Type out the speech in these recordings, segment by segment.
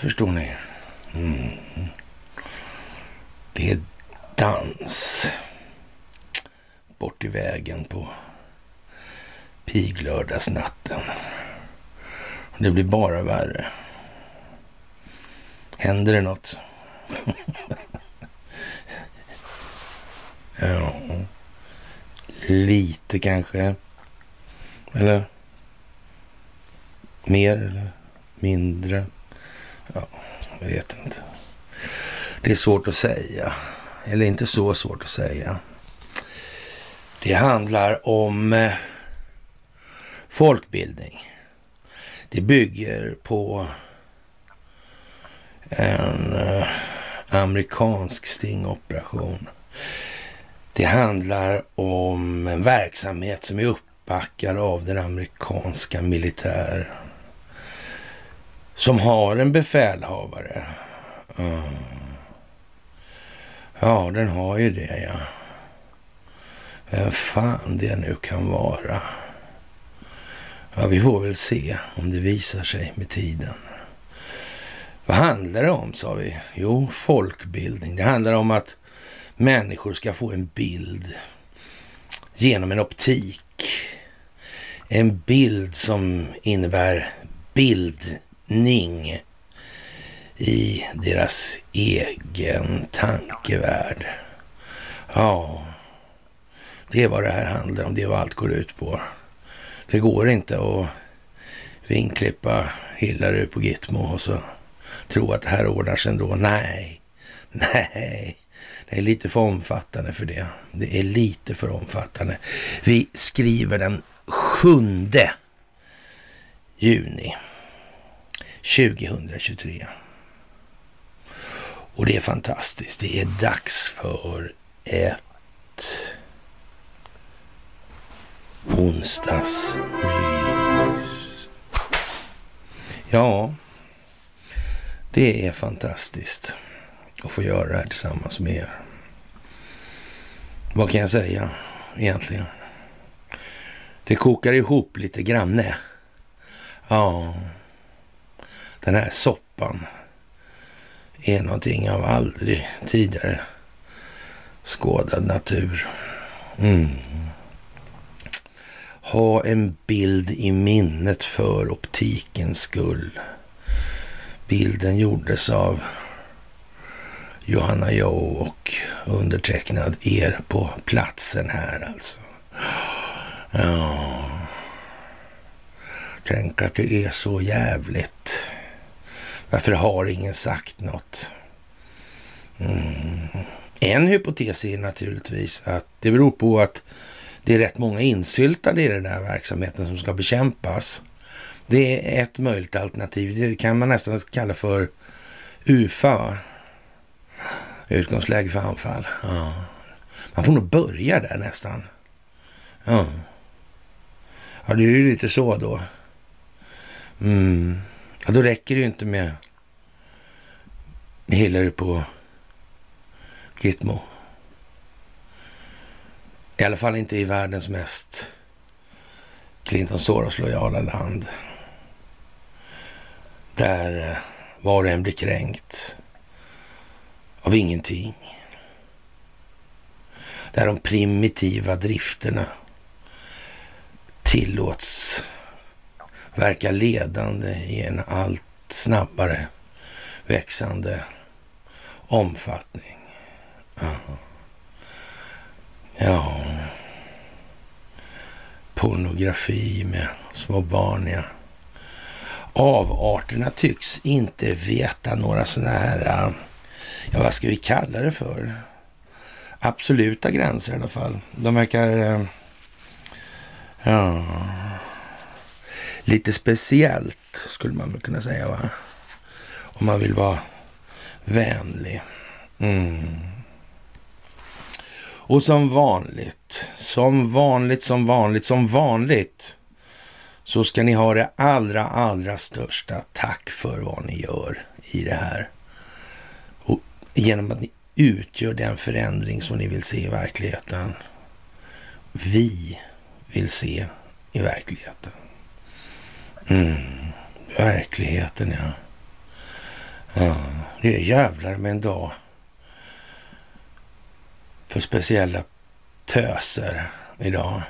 förstår ni. Mm. Det är dans bort i vägen på piglördagsnatten. Det blir bara värre. Händer det något? ja, lite kanske. Eller mer eller mindre? Ja, jag vet inte. Det är svårt att säga. Eller inte så svårt att säga. Det handlar om eh, folkbildning. Det bygger på en eh, amerikansk stingoperation. Det handlar om en verksamhet som är uppbackad av den amerikanska militär som har en befälhavare. Ja, den har ju det ja. Vem fan det nu kan vara. Ja, vi får väl se om det visar sig med tiden. Vad handlar det om sa vi? Jo, folkbildning. Det handlar om att människor ska få en bild genom en optik en bild som innebär sanning i deras egen tankevärld. Ja, det är vad det här handlar om. Det är vad allt går ut på. Det går inte att vinklippa Hillary på Gitmo och så tro att det här ordnar sig ändå. Nej, nej, det är lite för omfattande för det. Det är lite för omfattande. Vi skriver den 7 juni 2023. Och det är fantastiskt. Det är dags för ett onsdagsmys. Ja, det är fantastiskt att få göra det här tillsammans med er. Vad kan jag säga egentligen? Det kokar ihop lite granne. Ja, den här soppan är någonting av aldrig tidigare skådad natur. Mm. Ha en bild i minnet för optikens skull. Bilden gjordes av Johanna Jo och undertecknad er på platsen här alltså. Ja. Tänk att det är så jävligt. Varför har ingen sagt något? Mm. En hypotes är naturligtvis att det beror på att det är rätt många insyltade i den här verksamheten som ska bekämpas. Det är ett möjligt alternativ. Det kan man nästan kalla för UFA. Utgångsläge för anfall. Ja. Man får nog börja där nästan. Ja. Ja, det är ju lite så då. Mm. Ja, då räcker det ju inte med Hillary på Gitmo. I alla fall inte i världens mest Clinton Soros-lojala land. Där eh, var och en blir kränkt av ingenting. Där de primitiva drifterna tillåts verkar ledande i en allt snabbare växande omfattning. Ja. ja. Pornografi med små barn, ja. Avarterna tycks inte veta några sådana här, äh, ja vad ska vi kalla det för? Absoluta gränser i alla fall. De verkar, äh, ja, lite speciellt skulle man kunna säga va? Om man vill vara vänlig. Mm. Och som vanligt, som vanligt, som vanligt, som vanligt så ska ni ha det allra, allra största tack för vad ni gör i det här. Och genom att ni utgör den förändring som ni vill se i verkligheten. Vi vill se i verkligheten. Mm, verkligheten ja. ja. Det är jävlar med en dag för speciella töser idag.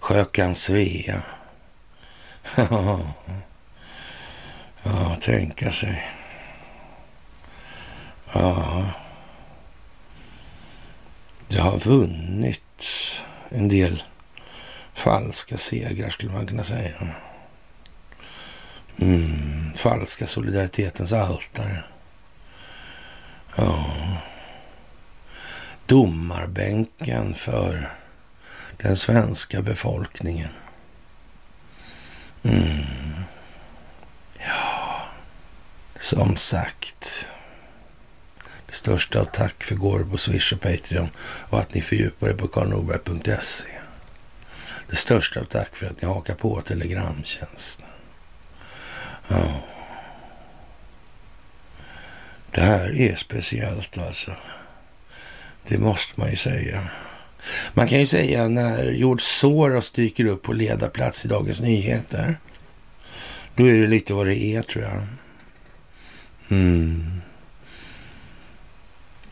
Sjökan Svea. ja, tänka sig. Ja. Det har vunnits en del falska segrar skulle man kunna säga. Mm, falska solidaritetens altare. Ja. Domarbänken för den svenska befolkningen. Mm. Ja, som sagt. Det största av tack för går på Swish och Patreon och att ni fördjupar er på karlnorberg.se. Det största av tack för att ni hakar på Telegramtjänsten. Ja. Det här är speciellt alltså. Det måste man ju säga. Man kan ju säga när George Soros dyker upp på ledarplats i Dagens Nyheter. Då är det lite vad det är tror jag. Mm.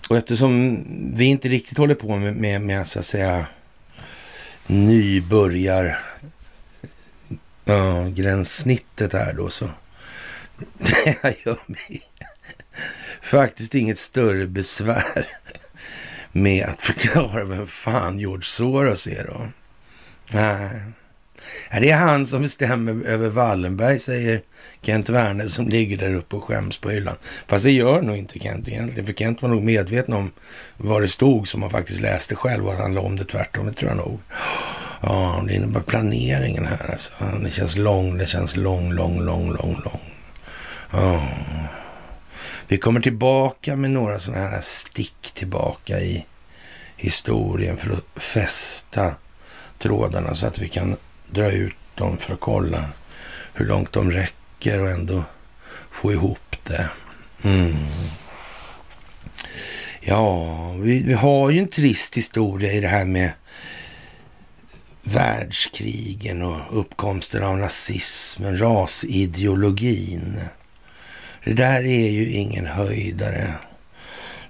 Och eftersom vi inte riktigt håller på med, med, med så att säga nybörjar äh, gränssnittet här då så jag gör mig faktiskt inget större besvär med att förklara vem fan George Soros är då. Nej. Det är han som bestämmer över Wallenberg, säger Kent Werner som ligger där uppe och skäms på hyllan. Fast det gör nog inte Kent egentligen, för Kent var nog medveten om vad det stod som han faktiskt läste själv och att han la om det tvärtom, det tror jag nog. Ja, det innebär planeringen här alltså. Det känns lång, det känns lång, lång, lång, lång, lång. Ja. Vi kommer tillbaka med några sådana här stick tillbaka i historien för att fästa trådarna så att vi kan dra ut dem för att kolla hur långt de räcker och ändå få ihop det. Mm. Ja, vi, vi, har ju en trist historia i det här med världskrigen och uppkomsten av nazismen, rasideologin. Det där är ju ingen höjdare.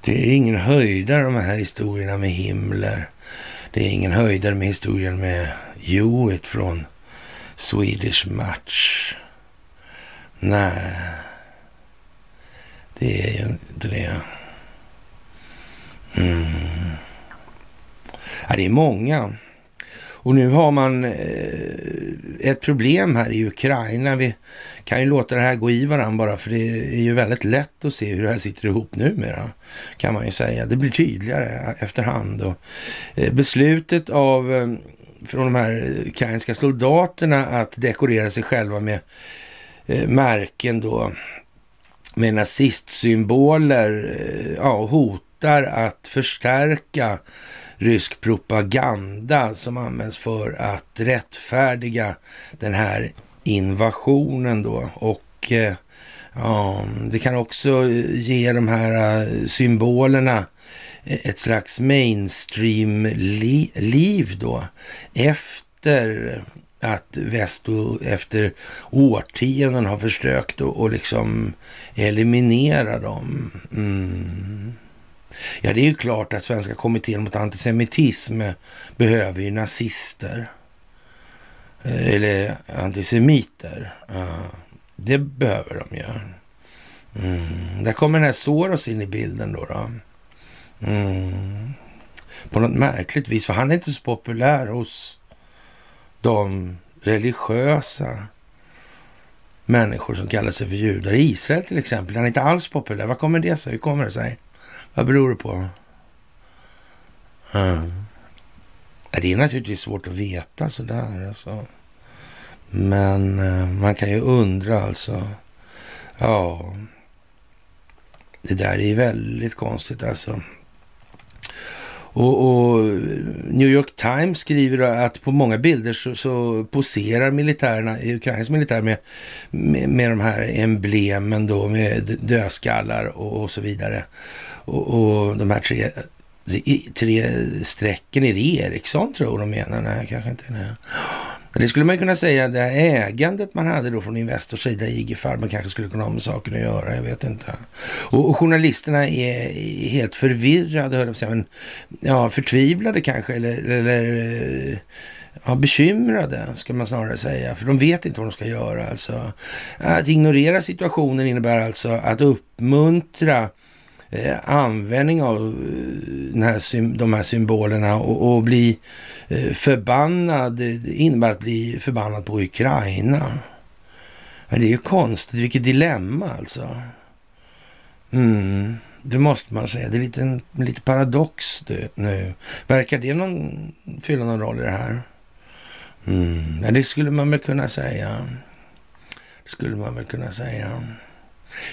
Det är ingen höjdare de här historierna med Himmler. Det är ingen höjdare med historien med Hewitt från Swedish Match. Nej, det är ju inte det. Mm. Ja, det är många. Och nu har man eh, ett problem här i Ukraina. Vi kan ju låta det här gå i varandra bara för det är ju väldigt lätt att se hur det här sitter ihop numera. Kan man ju säga. Det blir tydligare efterhand. Och, eh, beslutet av eh, från de här ukrainska soldaterna att dekorera sig själva med eh, märken då med nazistsymboler eh, ja, hotar att förstärka rysk propaganda som används för att rättfärdiga den här invasionen då. Och eh, ja, det kan också eh, ge de här eh, symbolerna ett slags mainstream-liv då. Efter att väst efter årtionden har försökt att liksom eliminera dem. Mm. Ja, det är ju klart att Svenska kommittén mot antisemitism behöver ju nazister. Eh, eller antisemiter. Ja, det behöver de ju. Mm. Där kommer den här Soros in i bilden då. då. Mm. På något märkligt vis, för han är inte så populär hos de religiösa människor som kallar sig för judar. I Israel till exempel, han är inte alls populär. Vad kommer det sig? Hur kommer det sig? Vad beror det på? Mm. Det är naturligtvis svårt att veta sådär alltså. Men eh, man kan ju undra alltså. Ja, det där är väldigt konstigt alltså. Och, och, New York Times skriver att på många bilder så, så poserar militärerna, Ukrainas militär med, med, med, de här emblemen då med dödskallar och, och så vidare. Och, och, de här tre, tre strecken, är det Ericsson tror de menar? Nej, kanske inte. Nej. Det skulle man kunna säga, det här ägandet man hade då från Investors sida i IG Farben kanske skulle kunna ha med saken att göra, jag vet inte. Och, och journalisterna är helt förvirrade, höll jag på men ja, förtvivlade kanske, eller, eller eh, ja, bekymrade, ska man snarare säga. För de vet inte vad de ska göra. Alltså, att ignorera situationen innebär alltså att uppmuntra eh, användning av eh, den här, de här symbolerna och, och bli eh, förbannad. Innebär att bli förbannad på Ukraina. Men det är ju konstigt, vilket dilemma alltså. Mm, det måste man säga. Det är lite, lite paradox du, nu. Verkar det någon, fylla någon roll i det här? Mm, ja, det skulle man väl kunna säga. Det skulle man väl kunna säga.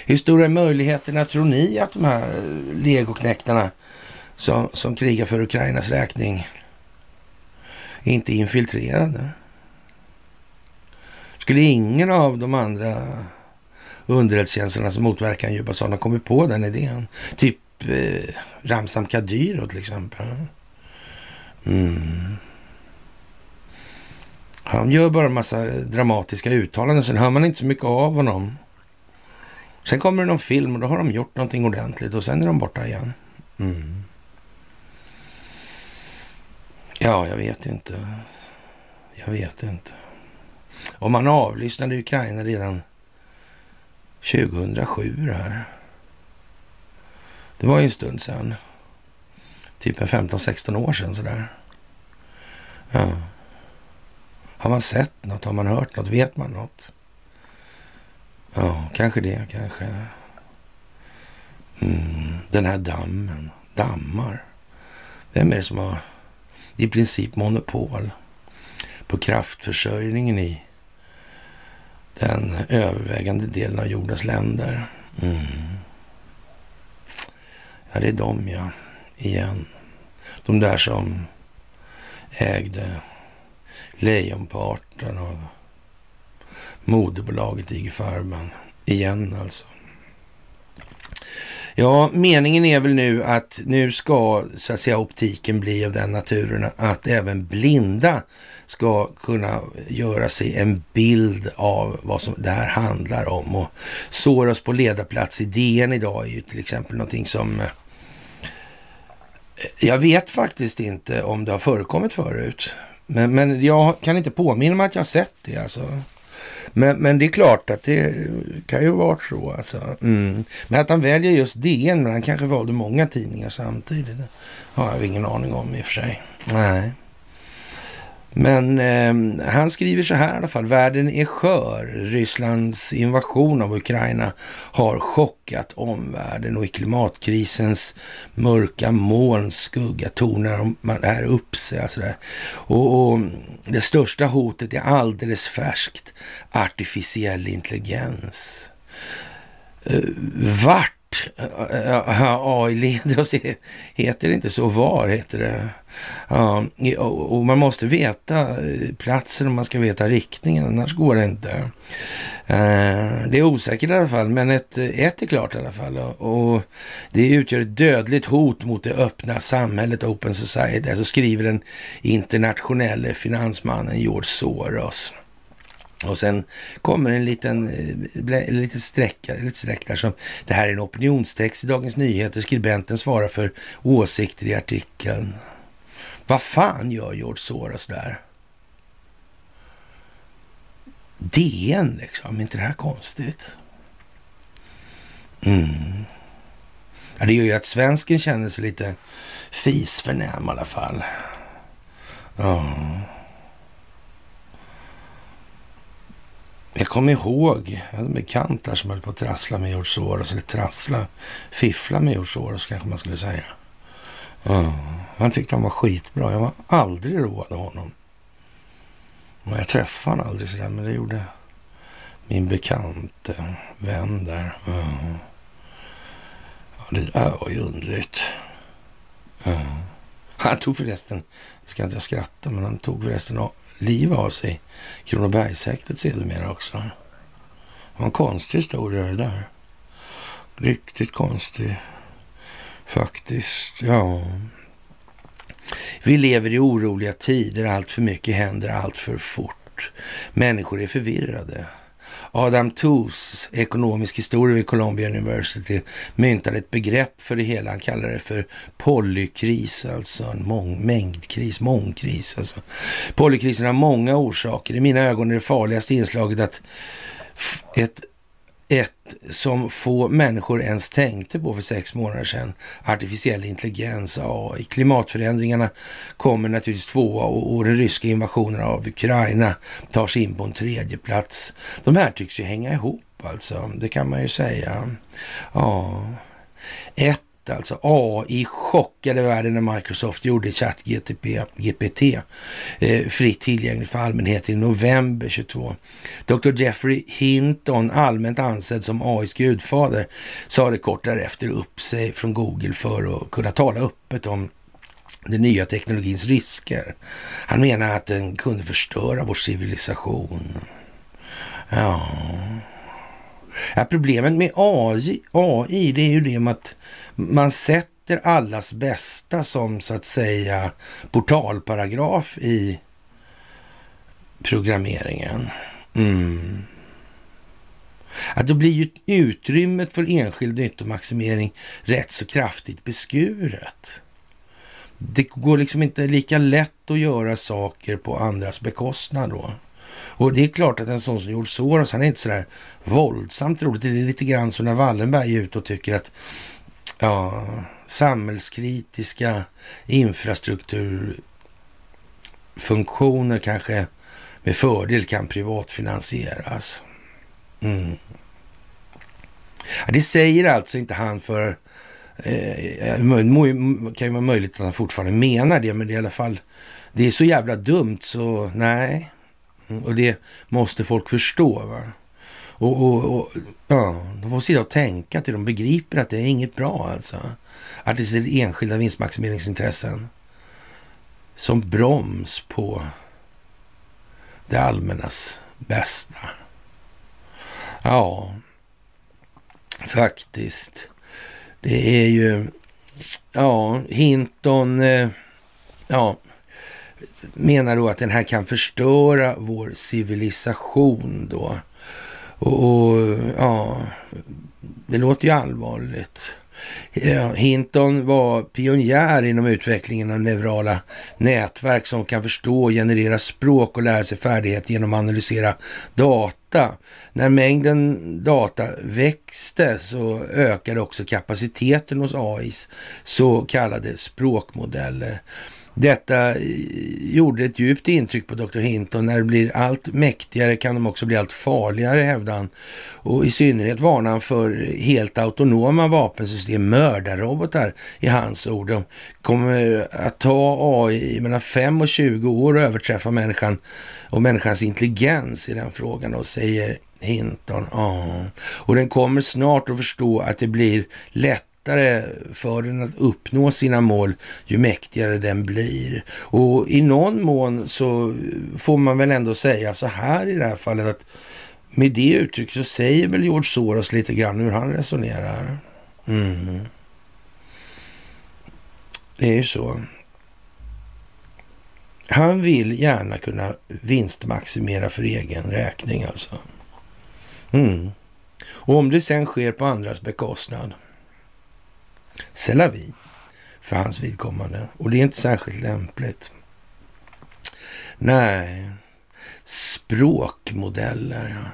Hur stora är möjligheterna tror ni att de här eh, legoknäktarna som, som krigar för Ukrainas räkning inte är infiltrerade? Skulle ingen av de andra underrättelsetjänsterna som motverkar en djupa ha kommit på den idén? Typ eh, Ramzan Kadyrov till exempel. Mm. Han gör bara en massa dramatiska uttalanden, sen hör man inte så mycket av honom. Sen kommer det någon film och då har de gjort någonting ordentligt och sen är de borta igen. Mm. Ja, jag vet inte. Jag vet inte. Om man avlyssnade Ukraina redan 2007 det här. Det var ju en stund sedan. Typ en 15-16 år sedan sådär. Ja. Har man sett något? Har man hört något? Vet man något? Ja, kanske det, kanske. Mm, den här dammen, dammar. Vem är det som har i princip monopol på kraftförsörjningen i den övervägande delen av jordens länder? Mm. Ja, det är de ja, igen. De där som ägde lejonparten av moderbolaget IG Farben. Igen alltså. Ja, meningen är väl nu att nu ska så att säga optiken bli av den naturen att även blinda ska kunna göra sig en bild av vad som det här handlar om. Och Soros på ledarplats i DN idag är ju till exempel någonting som eh, Jag vet faktiskt inte om det har förekommit förut. Men, men jag kan inte påminna mig att jag sett det alltså. Men, men det är klart att det kan ju vara så. Alltså. Mm. Men att han väljer just DN, men han kanske valde många tidningar samtidigt. Det har jag ingen aning om i och för sig. Nej. Men eh, han skriver så här i alla fall. Världen är skör. Rysslands invasion av Ukraina har chockat omvärlden och i klimatkrisens mörka moln skugga tornar man här upp sig. Alltså där. Och, och det största hotet är alldeles färskt. Artificiell intelligens. Eh, vart AI leder oss, heter det inte så? Var heter det? Ja, och man måste veta eh, platsen om man ska veta riktningen, annars går det inte. Eh, det är osäkert i alla fall, men ett, ett är klart i alla fall. Och det utgör ett dödligt hot mot det öppna samhället, Open Society, alltså skriver den internationella finansmannen George Soros. Och sen kommer en liten, eh, en liten sträcka, lite streck där som det här är en opinionstext i Dagens Nyheter. Skribenten svarar för åsikter i artikeln. Vad fan gör George Soros där? DN liksom, är inte det här konstigt? Mm. Ja, det gör ju att svensken känner sig lite fisförnäm i alla fall. Ja. Jag kommer ihåg, jag hade en bekant där som höll på att trassla med George Soros, eller trassla, fiffla med George Soros kanske man skulle säga. Mm. han tyckte han var skitbra. Jag var aldrig road av honom. Jag träffade honom aldrig sådär, men det gjorde min bekante eh, vän där. Mm. Ja. det där var ju underligt. Mm. Han tog förresten, ska inte jag skratta, men han tog förresten liv av sig. Kronobergshäktet sedermera också. Det var en konstig historia det där. Riktigt konstig. Faktiskt, ja. Vi lever i oroliga tider. Allt för mycket händer allt för fort. Människor är förvirrade. Adam Toos, ekonomisk historia vid Columbia University, myntade ett begrepp för det hela. Han kallade det för polykris, alltså en mång, mängdkris, mångkris. Alltså. Polykrisen har många orsaker. I mina ögon är det farligaste inslaget att ett ett som få människor ens tänkte på för sex månader sedan. Artificiell intelligens, AI. Klimatförändringarna kommer naturligtvis tvåa och, och den ryska invasionen av Ukraina tar sig in på en tredje plats. De här tycks ju hänga ihop alltså, det kan man ju säga. Ja, ett alltså. AI chockade världen när Microsoft gjorde ChatGPT eh, fritt tillgängligt för allmänheten i november 22. Dr. Jeffrey Hinton, allmänt ansedd som AIs gudfader, sa det kort därefter upp sig från Google för att kunna tala öppet om den nya teknologins risker. Han menar att den kunde förstöra vår civilisation. Ja, Ja, problemet med AI, AI, det är ju det med att man sätter allas bästa som så att säga portalparagraf i programmeringen. Mm. Att då blir ju utrymmet för enskild nyttomaximering rätt så kraftigt beskuret. Det går liksom inte lika lätt att göra saker på andras bekostnad då. Och det är klart att en sån som George Soros, han är inte sådär våldsamt roligt. Det är lite grann som när Wallenberg är ute och tycker att ja, samhällskritiska infrastrukturfunktioner kanske med fördel kan privatfinansieras. Mm. Ja, det säger alltså inte han för eh, kan ju vara möjligt att han fortfarande menar det, men det är i alla fall det är så jävla dumt så nej. Mm, och det måste folk förstå. Va? Och, och, och, ja, de får sitta och tänka till de begriper att det är inget bra alltså. Att det är enskilda vinstmaximeringsintressen som broms på det allmännas bästa. Ja, faktiskt. Det är ju, ja, Hinton, eh, ja, menar då att den här kan förstöra vår civilisation då. Och, och ja, det låter ju allvarligt. Eh, Hinton var pionjär inom utvecklingen av neurala nätverk som kan förstå och generera språk och lära sig färdighet genom att analysera data. När mängden data växte så ökade också kapaciteten hos AIs så kallade språkmodeller. Detta eh, gjorde ett djupt intryck på Dr. Hinton. När det blir allt mäktigare kan de också bli allt farligare, hävdade han. Och i synnerhet varnar han för helt autonoma vapensystem, mördarrobotar i hans ord. De kommer att ta AI mellan 5 och 20 år och överträffa människan och människans intelligens i den frågan och säger Hinton. Ja. Och den kommer snart att förstå att det blir lätt lättare för den att uppnå sina mål ju mäktigare den blir. Och i någon mån så får man väl ändå säga så här i det här fallet att med det uttrycket så säger väl George Soros lite grann hur han resonerar. Mm. Det är ju så. Han vill gärna kunna vinstmaximera för egen räkning alltså. Mm. Och om det sen sker på andras bekostnad Selavi för hans vidkommande. Och det är inte särskilt lämpligt. Nej, språkmodeller.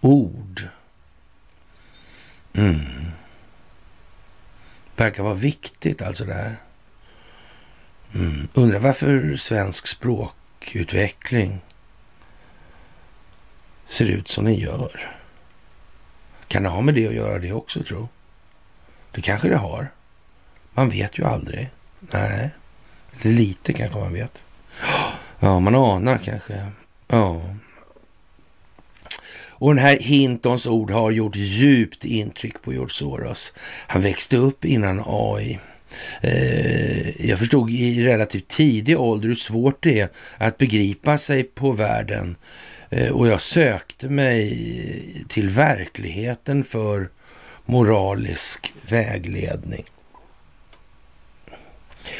Ord. Mm. Verkar vara viktigt alltså det här. Mm. Undrar varför svensk språkutveckling ser ut som den gör. Kan det ha med det att göra det också tro? Det kanske det har. Man vet ju aldrig. Nej, lite kanske man vet. Ja, man anar kanske. Ja. Och den här Hintons ord har gjort djupt intryck på George Soros. Han växte upp innan AI. Eh, jag förstod i relativt tidig ålder hur svårt det är att begripa sig på världen. Eh, och jag sökte mig till verkligheten för moralisk vägledning.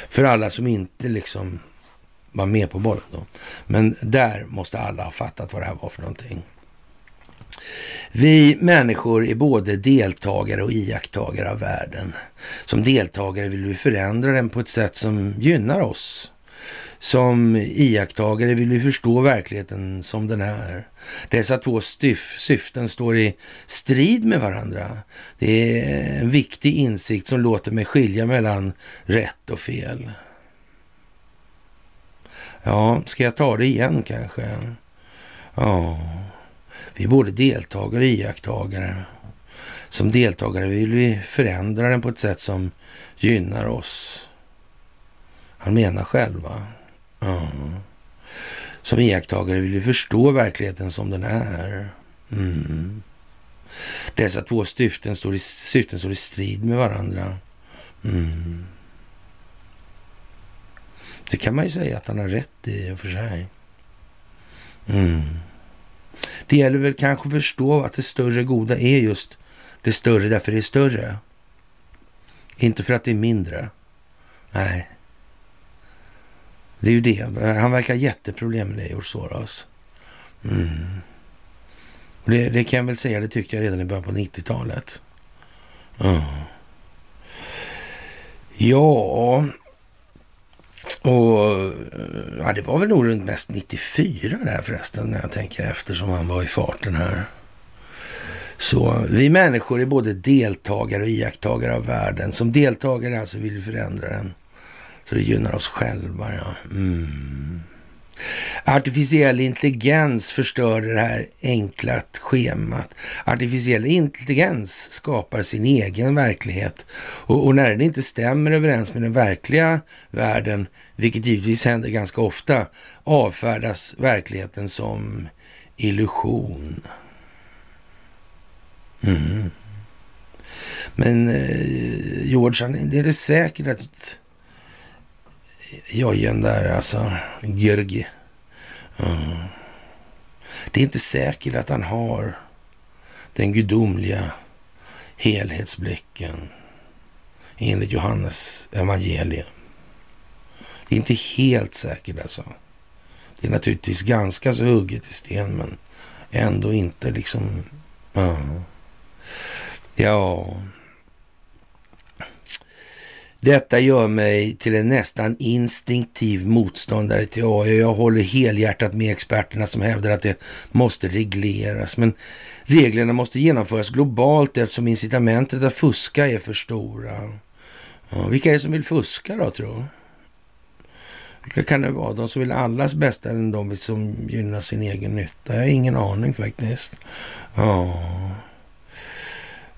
För alla som inte liksom var med på bollen då. Men där måste alla ha fattat vad det här var för någonting. Vi människor är både deltagare och iakttagare av världen. Som deltagare vill vi förändra den på ett sätt som gynnar oss. Som iakttagare vill vi förstå verkligheten som den är. Dessa två styf, syften står i strid med varandra. Det är en viktig insikt som låter mig skilja mellan rätt och fel. Ja, ska jag ta det igen kanske? Ja, vi är både deltagare och iakttagare. Som deltagare vill vi förändra den på ett sätt som gynnar oss. Han menar själva. Som iakttagare vill vi förstå verkligheten som den är. Mm. Dessa två syften står, i, syften står i strid med varandra. Mm. Det kan man ju säga att han har rätt i och för sig. Mm. Det gäller väl kanske att förstå att det större goda är just det större därför det är större. Inte för att det är mindre. Nej. Det är ju det. Han verkar ha jätteproblem med det, George Soros. Mm. Och det, det, kan jag väl säga, det tyckte jag redan i början på 90-talet. Mm. Ja, och eh, ja, det var väl nog runt mest 94 där förresten, när jag tänker efter, som han var i farten här. Så vi människor är både deltagare och iakttagare av världen. Som deltagare alltså vill vi förändra den. Så det gynnar oss själva, ja. Mm. Artificiell intelligens förstör det här enkla schemat. Artificiell intelligens skapar sin egen verklighet och, och, när den inte stämmer överens med den verkliga världen, vilket givetvis händer ganska ofta, avfärdas verkligheten som illusion. Mm. Men eh, George, det är inte säkert att jojen där, alltså Georgi. Mm. Det är inte säkert att han har den gudomliga helhetsblicken enligt Johannes evangelium. Det är inte helt säkert alltså. Det är naturligtvis ganska så hugget i sten, men ändå inte liksom... Uh. Ja, detta gör mig till en nästan instinktiv motståndare till AI. Jag håller helhjärtat med experterna som hävdar att det måste regleras. Men reglerna måste genomföras globalt eftersom incitamentet att fuska är för stora. Ja, vilka är det som vill fuska då, tror Vilka kan det vara? De som vill allas bästa eller de som gynnar sin egen nytta? Jag har ingen aning faktiskt. Ja.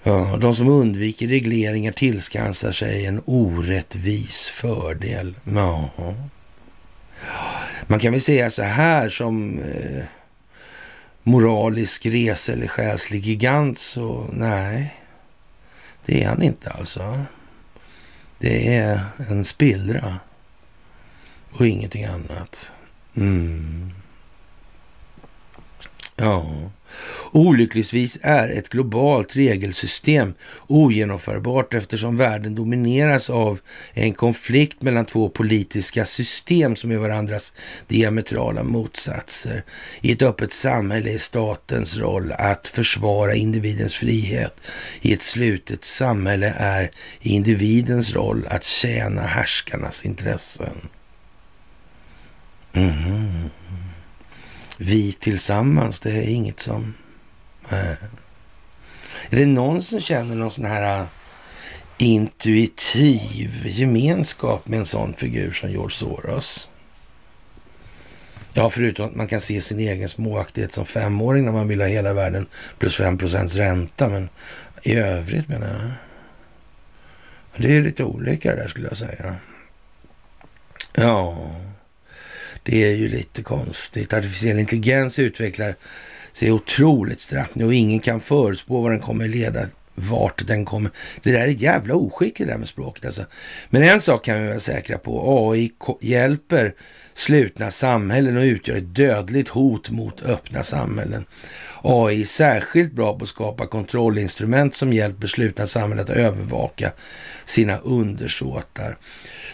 Ja, de som undviker regleringar tillskansar sig en orättvis fördel. Ja. Man kan väl säga så här som eh, moralisk res eller själslig gigant, så nej, det är han inte alltså. Det är en spillra och ingenting annat. Mm. Ja. Olyckligtvis är ett globalt regelsystem ogenomförbart eftersom världen domineras av en konflikt mellan två politiska system som är varandras diametrala motsatser. I ett öppet samhälle är statens roll att försvara individens frihet. I ett slutet samhälle är individens roll att tjäna härskarnas intressen. Mm. Vi tillsammans, det är inget som eh. är det någon som känner någon sån här eh, intuitiv gemenskap med en sån figur som George Soros? Ja, förutom att man kan se sin egen småaktighet som femåring när man vill ha hela världen plus 5 procents ränta. Men i övrigt menar jag. Det är lite olika det där skulle jag säga. Ja, det är ju lite konstigt. Artificiell intelligens utvecklar sig otroligt snabbt nu och ingen kan förutspå vad den kommer leda vart den kommer. Det där är jävla oskick det där med språket alltså. Men en sak kan vi vara säkra på. AI hjälper slutna samhällen och utgör ett dödligt hot mot öppna samhällen. AI är särskilt bra på att skapa kontrollinstrument som hjälper slutna samhällen att övervaka sina undersåtar.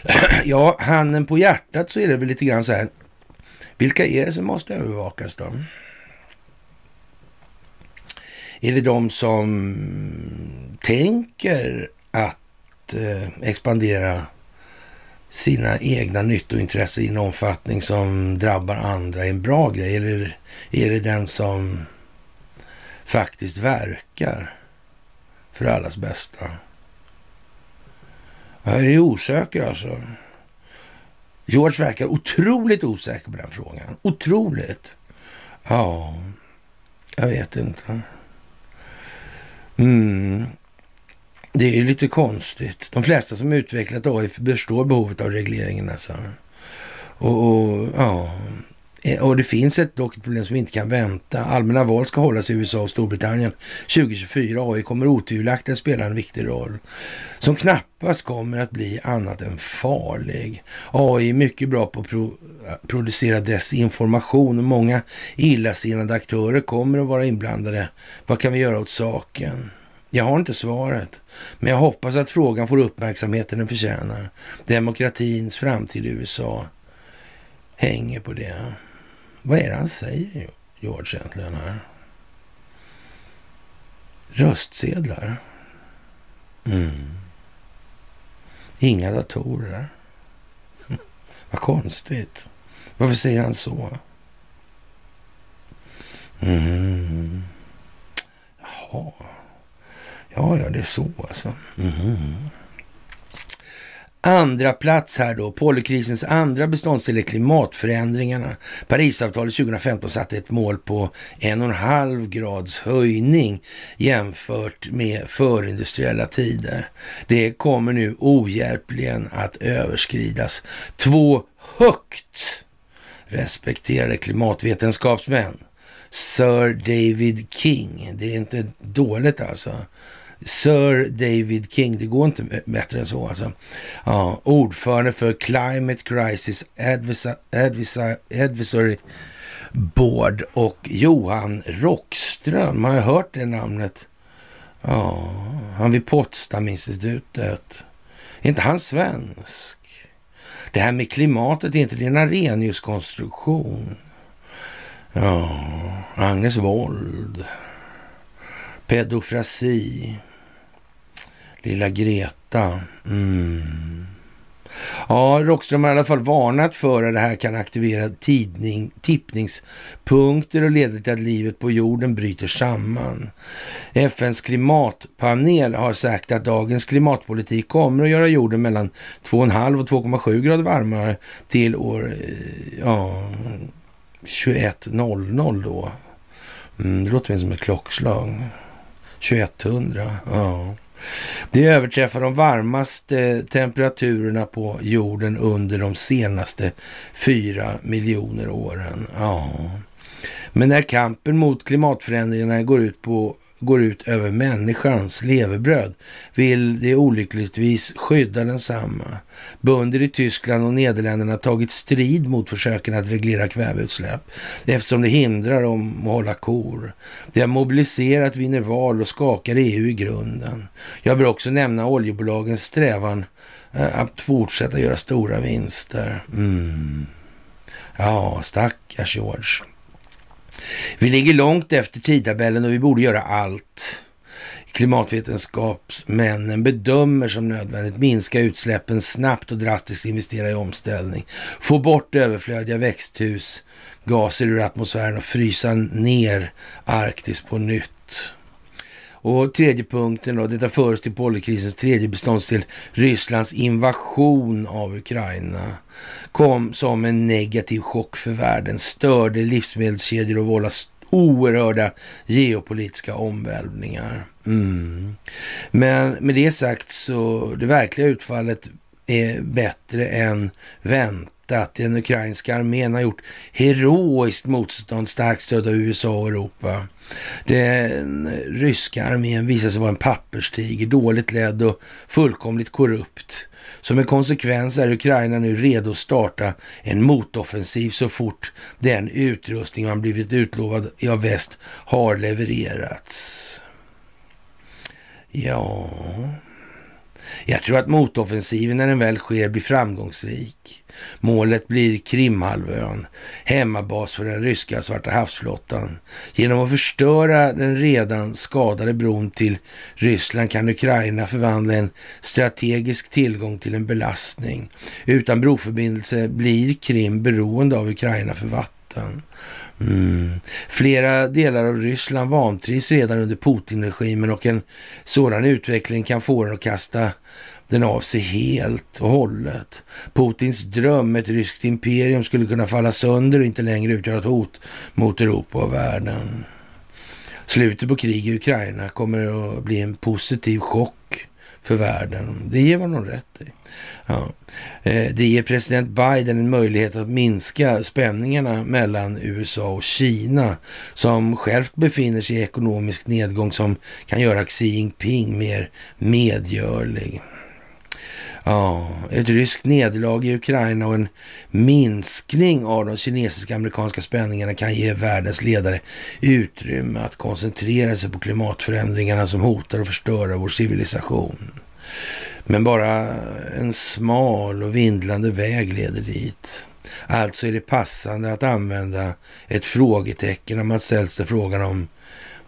ja, handen på hjärtat så är det väl lite grann så här. Vilka är det som måste övervakas då? Är det de som tänker att eh, expandera sina egna nyttointressen i en omfattning som drabbar andra är en bra grej? Eller är det den som faktiskt verkar för allas bästa? Jag är osäker alltså. George verkar otroligt osäker på den frågan. Otroligt. Ja, jag vet inte. Mm. Det är ju lite konstigt. De flesta som utvecklat AI förstår behovet av regleringen. Alltså. Och, och, ja. Eh, och det finns ett, dock ett problem som inte kan vänta. Allmänna val ska hållas i USA och Storbritannien 2024. AI kommer otvivelaktigt spela en viktig roll som knappast kommer att bli annat än farlig. AI är mycket bra på att pro eh, producera desinformation och många illasinnade aktörer kommer att vara inblandade. Vad kan vi göra åt saken? Jag har inte svaret, men jag hoppas att frågan får uppmärksamheten den förtjänar. Demokratins framtid i USA hänger på det. Vad är det han säger, George, egentligen här? Röstsedlar? Mm. Inga datorer. Vad konstigt. Varför säger han så? Mm. Jaha. Ja, ja, det är så alltså. Mm. Andra plats här då, Polykrisens andra beståndsdel är klimatförändringarna. Parisavtalet 2015 satte ett mål på en och en halv grads höjning jämfört med förindustriella tider. Det kommer nu ohjälpligen att överskridas. Två högt respekterade klimatvetenskapsmän. Sir David King, det är inte dåligt alltså Sir David King, det går inte bättre än så alltså. Ja, ordförande för Climate Crisis Advisory Board och Johan Rockström, har jag hört det namnet? Ja, han vid Potsdaminstitutet. Är inte han svensk? Det här med klimatet är inte det en Arrhenius-konstruktion? Ja, Agnes Wold. Pedofrasi Lilla Greta. Mm. Ja, Rockström har i alla fall varnat för att det här kan aktivera tidning, tippningspunkter och leda till att livet på jorden bryter samman. FNs klimatpanel har sagt att dagens klimatpolitik kommer att göra jorden mellan 2,5 och 2,7 grader varmare till år eh, ja, 21.00 då. Mm, det låter mer som ett klockslag. 2100, ja. Det överträffar de varmaste temperaturerna på jorden under de senaste fyra miljoner åren. Ja. Men när kampen mot klimatförändringarna går ut på går ut över människans levebröd vill det olyckligtvis skydda densamma. Bönder i Tyskland och Nederländerna har tagit strid mot försöken att reglera kväveutsläpp eftersom det hindrar dem att hålla kor. Det har mobiliserat, vinner val och skakar EU i grunden. Jag bör också nämna oljebolagens strävan eh, att fortsätta göra stora vinster. Mm. Ja, stackars George. Vi ligger långt efter tidtabellen och vi borde göra allt klimatvetenskapsmännen bedömer som nödvändigt. Minska utsläppen snabbt och drastiskt investera i omställning. Få bort överflödiga växthusgaser ur atmosfären och frysa ner Arktis på nytt. Och tredje punkten då, detta för oss till oljekrisens tredje beståndsdel, Rysslands invasion av Ukraina kom som en negativ chock för världen, störde livsmedelskedjor och vållade oerhörda geopolitiska omvälvningar. Mm. Men med det sagt så det verkliga utfallet är bättre än väntat att Den ukrainska armén har gjort heroiskt motstånd, starkt stöd av USA och Europa. Den ryska armén visar sig vara en papperstiger, dåligt ledd och fullkomligt korrupt. Som en konsekvens är Ukraina nu redo att starta en motoffensiv så fort den utrustning man blivit utlovad av väst har levererats. Ja, jag tror att motoffensiven när den väl sker blir framgångsrik. Målet blir Krimhalvön, hemmabas för den ryska Svarta havsflottan. Genom att förstöra den redan skadade bron till Ryssland kan Ukraina förvandla en strategisk tillgång till en belastning. Utan broförbindelse blir Krim beroende av Ukraina för vatten. Mm. Flera delar av Ryssland vantrivs redan under Putin-regimen och en sådan utveckling kan få den att kasta den av sig helt och hållet. Putins dröm, ett ryskt imperium, skulle kunna falla sönder och inte längre utgöra ett hot mot Europa och världen. Slutet på krig i Ukraina kommer att bli en positiv chock för världen. Det ger man nog rätt i. Ja. Eh, det ger president Biden en möjlighet att minska spänningarna mellan USA och Kina som självt befinner sig i ekonomisk nedgång som kan göra Xi Jinping mer medgörlig. Ja, ett ryskt nederlag i Ukraina och en minskning av de kinesiska amerikanska spänningarna kan ge världens ledare utrymme att koncentrera sig på klimatförändringarna som hotar och förstör vår civilisation. Men bara en smal och vindlande väg leder dit. Alltså är det passande att använda ett frågetecken när man ställs till frågan om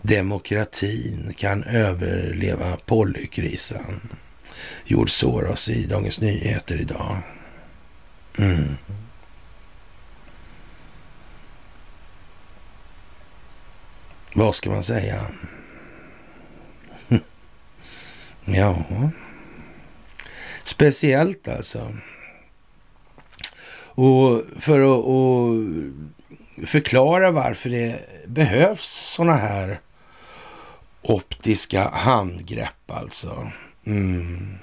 demokratin kan överleva polykrisen. George Soros i Dagens Nyheter idag. Mm. Vad ska man säga? ja, speciellt alltså. Och för att förklara varför det behövs sådana här optiska handgrepp alltså. Mm.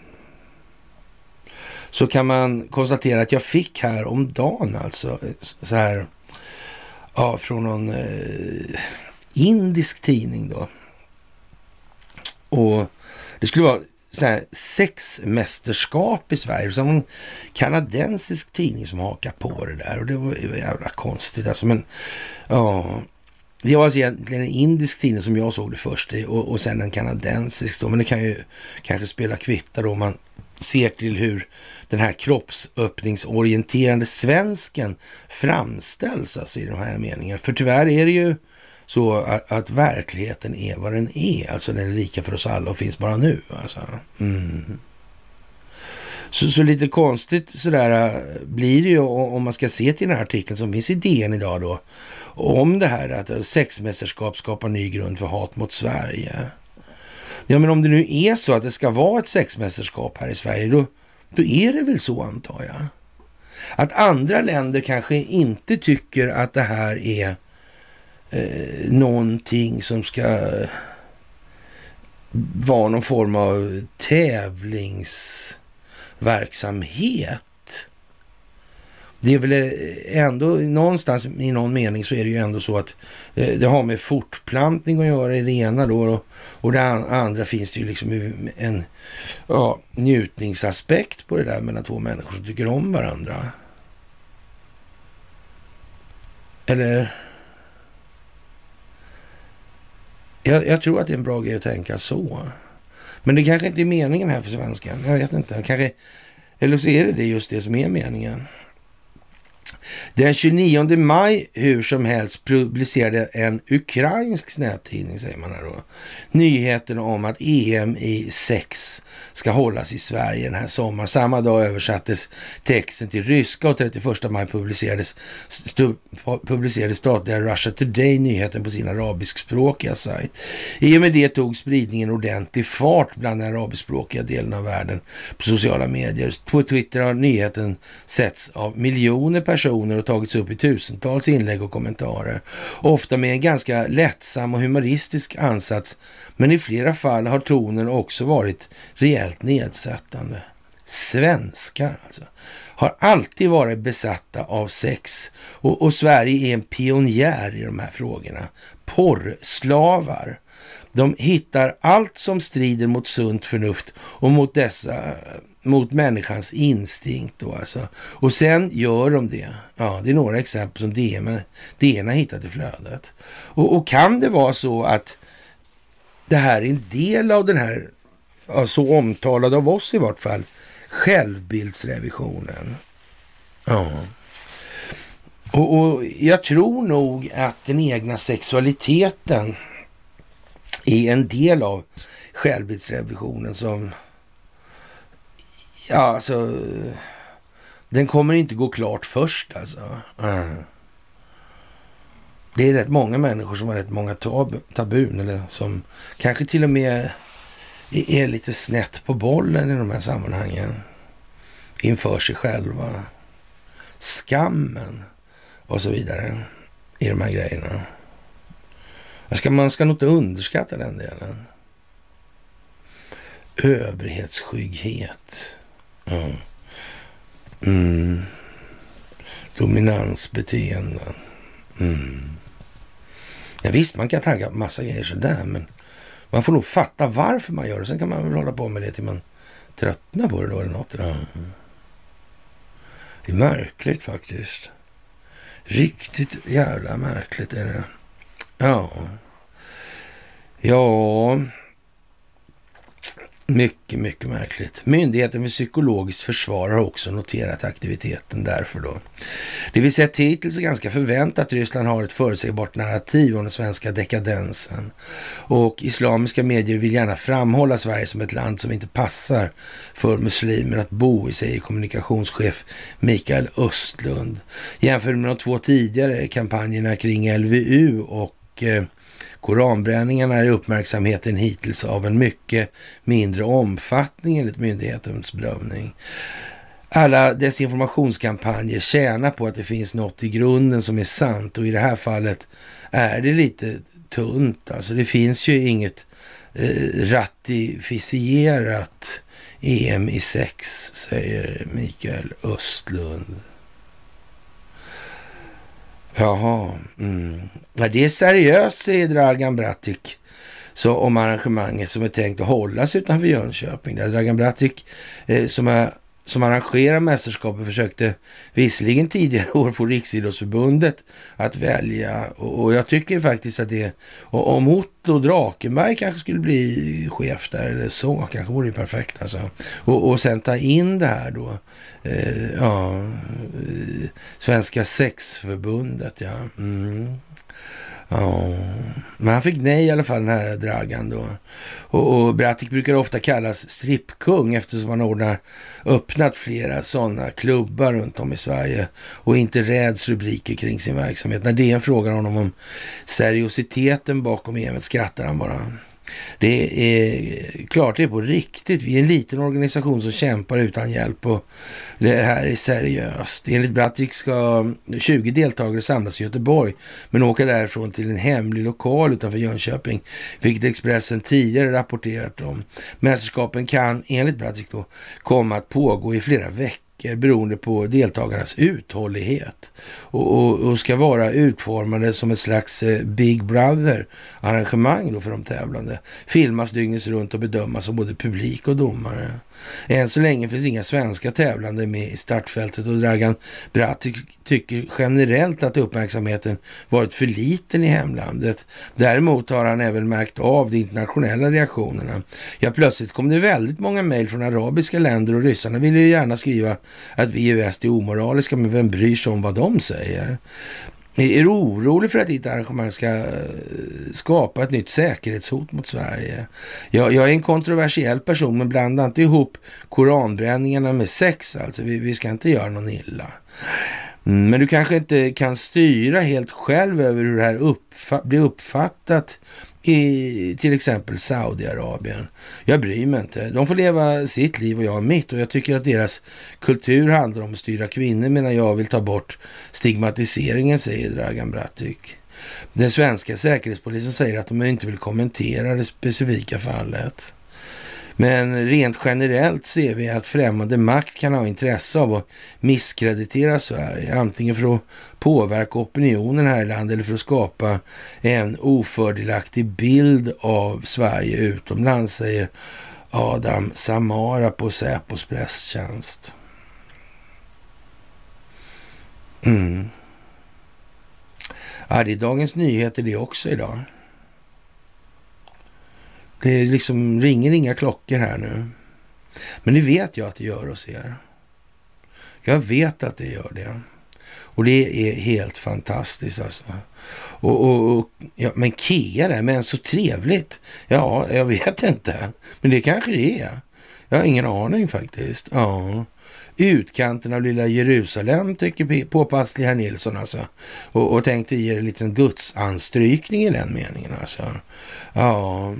Så kan man konstatera att jag fick här om dagen alltså så här ja, från någon eh, indisk tidning då. Och det skulle vara så här sexmästerskap i Sverige. Som en kanadensisk tidning som hakar på det där. Och det var ju jävla konstigt alltså. Men ja, det var alltså egentligen en indisk tidning som jag såg det först och, och sen en kanadensisk då. Men det kan ju kanske spela kvitta då om man ser till hur den här kroppsöppningsorienterande svensken framställs alltså i de här meningarna. För tyvärr är det ju så att, att, verkligheten är vad den är. Alltså den är lika för oss alla och finns bara nu. Alltså. Mm. Så, så, lite konstigt sådär äh, blir det ju om man ska se till den här artikeln som finns i DN idag då. Om det här att sexmästerskap skapar ny grund för hat mot Sverige. Ja, men om det nu är så att det ska vara ett sexmästerskap här i Sverige, då, då är det väl så antar jag. Att andra länder kanske inte tycker att det här är eh, någonting som ska vara någon form av tävlingsverksamhet. Det är väl ändå någonstans i någon mening så är det ju ändå så att eh, det har med fortplantning att göra i det ena då och, och det andra finns det ju liksom en ja, njutningsaspekt på det där mellan två människor som tycker om varandra. Eller? Jag, jag, tror att det är en bra grej att tänka så. Men det kanske inte är meningen här för svenskan. Jag vet inte. Kanske, eller så är det, det just det som är meningen. Den 29 maj, hur som helst, publicerade en ukrainsk nättidning, säger man här då, nyheten om att EM i sex ska hållas i Sverige den här sommaren. Samma dag översattes texten till ryska och 31 maj publicerades, stu, publicerade statliga Russia Today nyheten på sin arabiskspråkiga sajt. I och med det tog spridningen ordentlig fart bland den arabiskspråkiga delen av världen på sociala medier. På Twitter har nyheten setts av miljoner personer och tagits upp i tusentals inlägg och kommentarer. Ofta med en ganska lättsam och humoristisk ansats, men i flera fall har tonen också varit rejält nedsättande. Svenskar alltså har alltid varit besatta av sex och, och Sverige är en pionjär i de här frågorna. Porrslavar. De hittar allt som strider mot sunt förnuft och mot dessa mot människans instinkt. Då alltså. Och sen gör de det. Ja, det är några exempel som DN, DN har hittat i flödet. Och, och, kan det vara så att det här är en del av den här, ja, så omtalade av oss i vart fall, självbildsrevisionen? Ja. Och, och jag tror nog att den egna sexualiteten är en del av självbildsrevisionen som Ja, alltså. Den kommer inte gå klart först alltså. Mm. Det är rätt många människor som har rätt många tab tabun eller som kanske till och med är lite snett på bollen i de här sammanhangen. Inför sig själva. Skammen och så vidare i de här grejerna. Ska, man ska nog inte underskatta den delen. Överhetsskygghet. Ja. Mm. Dominansbeteenden. Mm. Ja, visst, man kan tagga massa grejer sådär, men man får nog fatta varför man gör det. Sen kan man väl hålla på med det till man tröttnar på det då eller något. Ja. Det är märkligt faktiskt. Riktigt jävla märkligt är det. Ja. Ja, mycket, mycket märkligt. Myndigheten för psykologiskt försvar har också noterat aktiviteten därför då. Det vi sett hittills är ganska förväntat att Ryssland har ett förutsägbart narrativ om den svenska dekadensen. Och islamiska medier vill gärna framhålla Sverige som ett land som inte passar för muslimer att bo i, säger kommunikationschef Mikael Östlund. Jämför med de två tidigare kampanjerna kring LVU och eh, Koranbränningarna är uppmärksamheten hittills av en mycket mindre omfattning enligt myndighetens bedömning. Alla desinformationskampanjer tjänar på att det finns något i grunden som är sant och i det här fallet är det lite tunt. Alltså det finns ju inget eh, ratificerat EM i sex, säger Mikael Östlund. Jaha. Mm. Ja, det är seriöst, säger Dragan Bratic så om arrangemanget som är tänkt att hållas utanför Jönköping. Där Dragan Bratic eh, som är som arrangerar mästerskapet försökte visserligen tidigare år få Riksidrottsförbundet att välja och, jag tycker faktiskt att det, om Otto Drakenberg kanske skulle bli chef där eller så, kanske vore det perfekt alltså. Och, och sen ta in det här då, eh, ja, eh, Svenska sexförbundet ja. Mm. Ja, men han fick nej i alla fall den här Dragan då. Och, och Bratic brukar ofta kallas strippkung eftersom han ordnar öppnat flera sådana klubbar runt om i Sverige och inte räds rubriker kring sin verksamhet. När DN frågar honom om seriositeten bakom EMet skrattar han bara. Det är klart det är på riktigt. Vi är en liten organisation som kämpar utan hjälp och det här är seriöst. Enligt Brattvik ska 20 deltagare samlas i Göteborg men åka därifrån till en hemlig lokal utanför Jönköping, vilket Expressen tidigare rapporterat om. Mästerskapen kan enligt Brattvik då komma att pågå i flera veckor veckor beroende på deltagarnas uthållighet och, och, och, ska vara utformade som ett slags eh, Big Brother-arrangemang då för de tävlande. Filmas dygnet runt och bedömas av både publik och domare. Än så länge finns inga svenska tävlande med i startfältet och Dragan Bratt tycker generellt att uppmärksamheten varit för liten i hemlandet. Däremot har han även märkt av de internationella reaktionerna. Ja, plötsligt kom det väldigt många mejl från arabiska länder och ryssarna ville ju gärna skriva att vi i väst är omoraliska, men vem bryr sig om vad de säger? Är du orolig för att ditt arrangemang ska eh, skapa ett nytt säkerhetshot mot Sverige? Jag, jag är en kontroversiell person, men blanda inte ihop koranbränningarna med sex. Alltså, vi, vi ska inte göra någon illa. Mm, men du kanske inte kan styra helt själv över hur det här uppfa blir uppfattat i till exempel Saudiarabien. Jag bryr mig inte. De får leva sitt liv och jag mitt och jag tycker att deras kultur handlar om att styra kvinnor medan jag vill ta bort stigmatiseringen, säger Dragan Bratic. Den svenska säkerhetspolisen säger att de inte vill kommentera det specifika fallet. Men rent generellt ser vi att främmande makt kan ha intresse av att misskreditera Sverige, antingen för att påverka opinionen här i landet eller för att skapa en ofördelaktig bild av Sverige utomlands, säger Adam Samara på Säpos presstjänst. Mm. Ja, det är Dagens Nyheter det också idag. Det liksom ringer inga klockor här nu. Men det vet jag att det gör hos er. Jag vet att det gör det. Och det är helt fantastiskt alltså. Och, och, och ja, men Kea där, men så trevligt. Ja, jag vet inte. Men det kanske det är. Jag har ingen aning faktiskt. Ja. Utkanten av lilla Jerusalem tycker påpasslig herr Nilsson alltså. Och, och tänkte ge det en liten gudsanstrykning i den meningen alltså. Ja,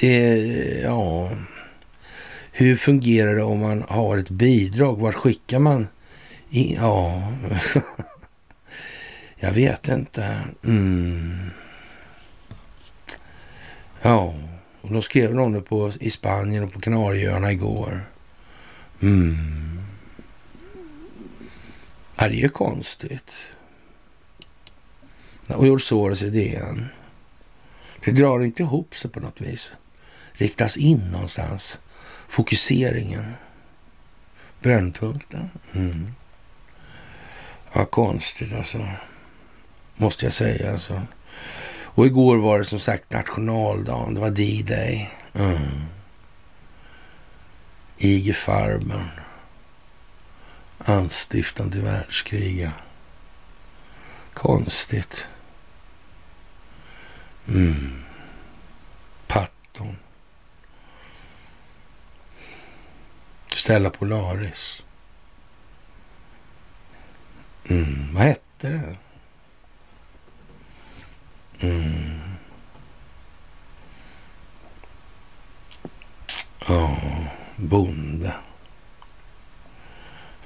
det, ja, hur fungerar det om man har ett bidrag? Vart skickar man? In? ja, jag vet inte. Mm. Ja, och då skrev någon på, i Spanien och på Kanarieöarna igår. Mm. Ja, det är ju konstigt. Och George Soros DN. Det drar inte ihop sig på något vis. Riktas in någonstans. Fokuseringen. Brännpunkten. Mm. Ja, konstigt alltså. Måste jag säga alltså. Och igår var det som sagt nationaldagen. Det var D-Day. Mm. IG Farben. Anstiftande världskrig. Konstigt. Mm. Patton. Stella Polaris. Mm. Vad hette det? Mm. Ja, bonde.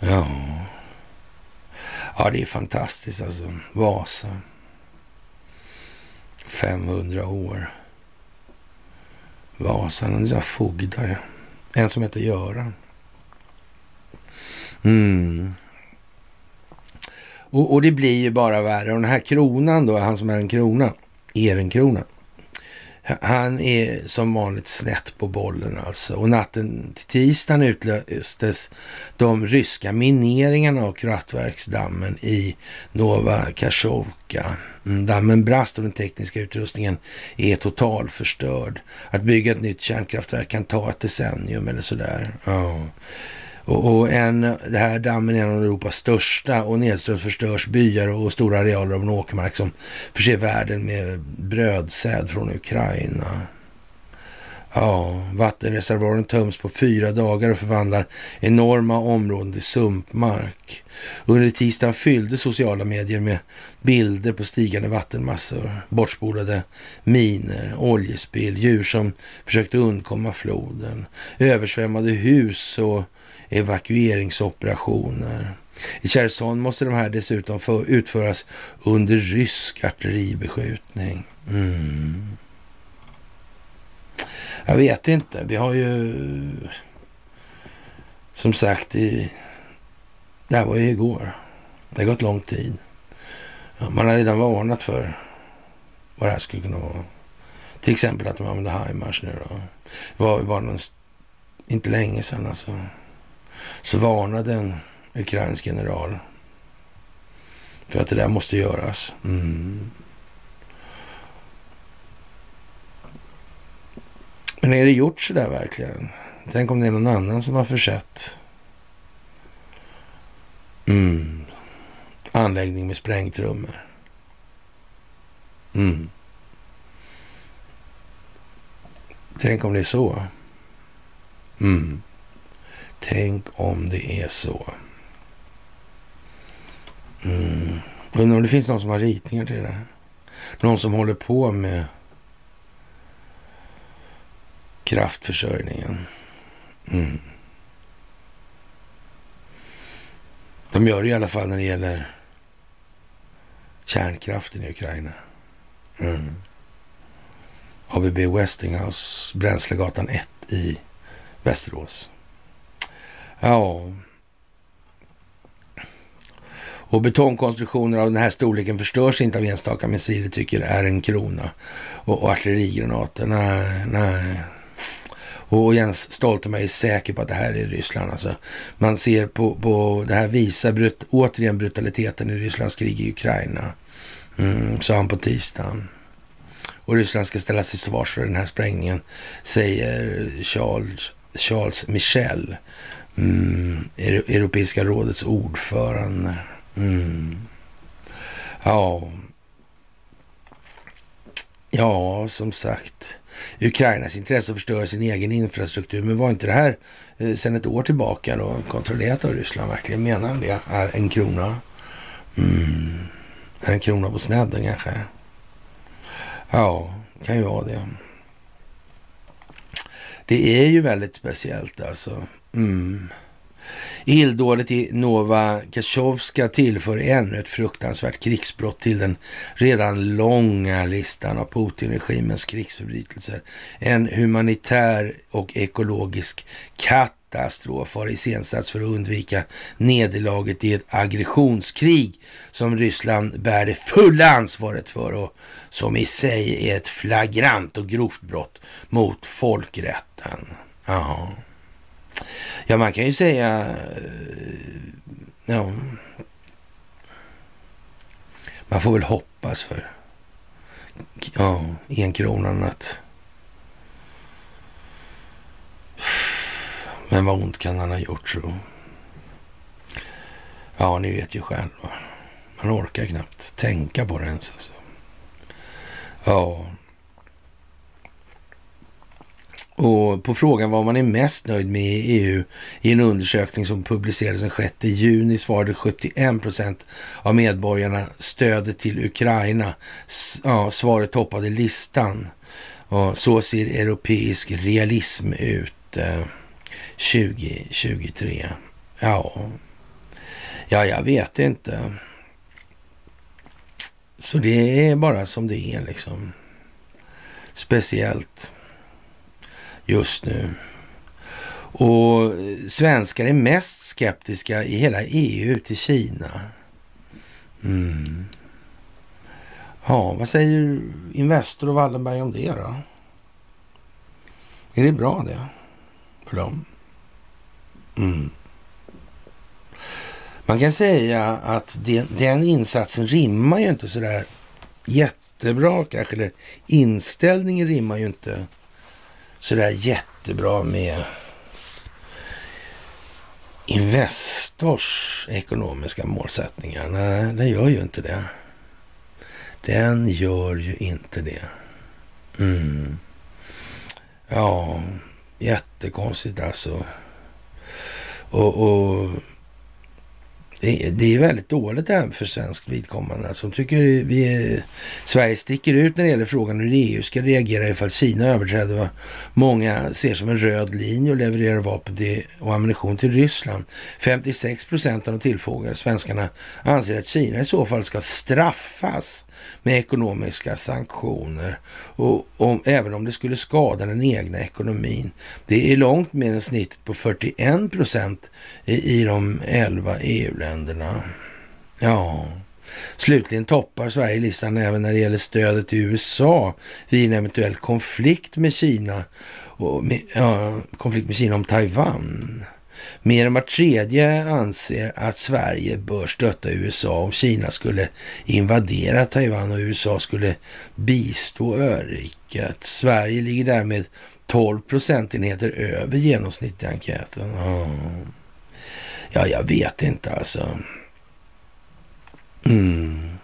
Ja. Ja, det är fantastiskt alltså. Vasa. 500 år. Vasan, en sån fogdare. En som heter Göran. Mm. Och, och, det blir ju bara värre. Och den här kronan då, han som är en krona, Ehrenkrona. Han är som vanligt snett på bollen alltså. Och natten till tisdagen utlöstes de ryska mineringarna av kraftverksdammen i Nova Kachovka. Mm, dammen brast och den tekniska utrustningen är totalförstörd. Att bygga ett nytt kärnkraftverk kan ta ett decennium eller sådär. Oh. Och, och en, det här dammen är en av Europas största och nedströms förstörs byar och stora arealer av en åkermark som förser världen med brödsäd från Ukraina. Ja, vattenreservoaren töms på fyra dagar och förvandlar enorma områden till sumpmark. Under tisdagen fyllde sociala medier med bilder på stigande vattenmassor, bortspolade miner, oljespill, djur som försökte undkomma floden, översvämmade hus och evakueringsoperationer. I Cherson måste de här dessutom utföras under rysk artilleribeskjutning. Mm. Jag vet inte. Vi har ju som sagt i... Det här var ju igår. Det har gått lång tid. Man har redan varnat för vad det här skulle kunna vara. Till exempel att de använder HIMARS nu då. Det var ju bara någon, inte länge sedan alltså. Så varnade en ukrainsk general för att det där måste göras. Mm. Men är det gjort så där verkligen? Tänk om det är någon annan som har försett mm. anläggning med sprängtrummor. Mm. Tänk om det är så. Mm. Tänk om det är så. Mm. Undrar om det finns någon som har ritningar till det. Någon som håller på med kraftförsörjningen. Mm. De gör det i alla fall när det gäller kärnkraften i Ukraina. Mm. ABB Westinghouse, Bränslegatan 1 i Västerås. Ja. Och betongkonstruktioner av den här storleken förstörs inte av enstaka missiler, tycker är en krona. Och, och artillerigranater, nej, nej. Och Jens Stoltenberg är säker på att det här är Ryssland. Alltså, man ser på, på det här visar brut, återigen brutaliteten i Rysslands krig i Ukraina. Mm, sa han på tisdagen. Och Ryssland ska ställa sig svars för den här sprängningen, säger Charles, Charles Michel, mm, Europeiska rådets ordförande. Mm. Ja. ja, som sagt. Ukrainas intresse att förstöra sin egen infrastruktur. Men var inte det här eh, sedan ett år tillbaka då kontrollerat av Ryssland verkligen? Menar det är en krona? Mm. En krona på snedden kanske? Ja, kan ju vara det. Det är ju väldigt speciellt alltså. Mm. Illdådet i Nova Kachovska tillför ännu ett fruktansvärt krigsbrott till den redan långa listan av Putin-regimens krigsförbrytelser. En humanitär och ekologisk katastrof har iscensatts för att undvika nederlaget i ett aggressionskrig som Ryssland bär det fulla ansvaret för och som i sig är ett flagrant och grovt brott mot folkrätten. Aha. Ja, man kan ju säga... Eh, ja, man får väl hoppas för ja, enkronan att... Men vad ont kan han ha gjort så? Ja, ni vet ju själva. Man orkar knappt tänka på det ens. Alltså. Ja, och på frågan vad man är mest nöjd med i EU i en undersökning som publicerades den 6 juni svarade 71 procent av medborgarna stödet till Ukraina. Ja, svaret toppade listan. Och så ser europeisk realism ut eh, 2023. Ja. ja, jag vet inte. Så det är bara som det är liksom. Speciellt just nu. Och svenskar är mest skeptiska i hela EU till Kina. Mm. Ja, vad säger Investor och Wallenberg om det då? Är det bra det för dem? Mm. Man kan säga att den, den insatsen rimmar ju inte sådär jättebra kanske. Eller inställningen rimmar ju inte sådär jättebra med Investors ekonomiska målsättningar, nej, den gör ju inte det. Den gör ju inte det. Mm. Ja, jättekonstigt alltså. Och, och det, det, är väldigt dåligt även för svenskt vidkommande. Alltså, tycker vi är, Sverige sticker ut när det gäller frågan hur EU ska reagera ifall Kina överträder vad många ser som en röd linje och levererar vapen till, och ammunition till Ryssland. 56 procent av de tillfrågade svenskarna anser att Kina i så fall ska straffas med ekonomiska sanktioner. Och, om, även om det skulle skada den egna ekonomin. Det är långt mer än snittet på 41 procent i, i de 11 EU-länderna. Ja, slutligen toppar Sverige listan även när det gäller stödet till USA vid en eventuell konflikt med Kina och med, ja, konflikt med Kina om Taiwan. Mer än var tredje anser att Sverige bör stötta USA om Kina skulle invadera Taiwan och USA skulle bistå öriket. Sverige ligger därmed 12 procentenheter över genomsnittet i enkäten. Ja, jag vet inte alltså. Mm.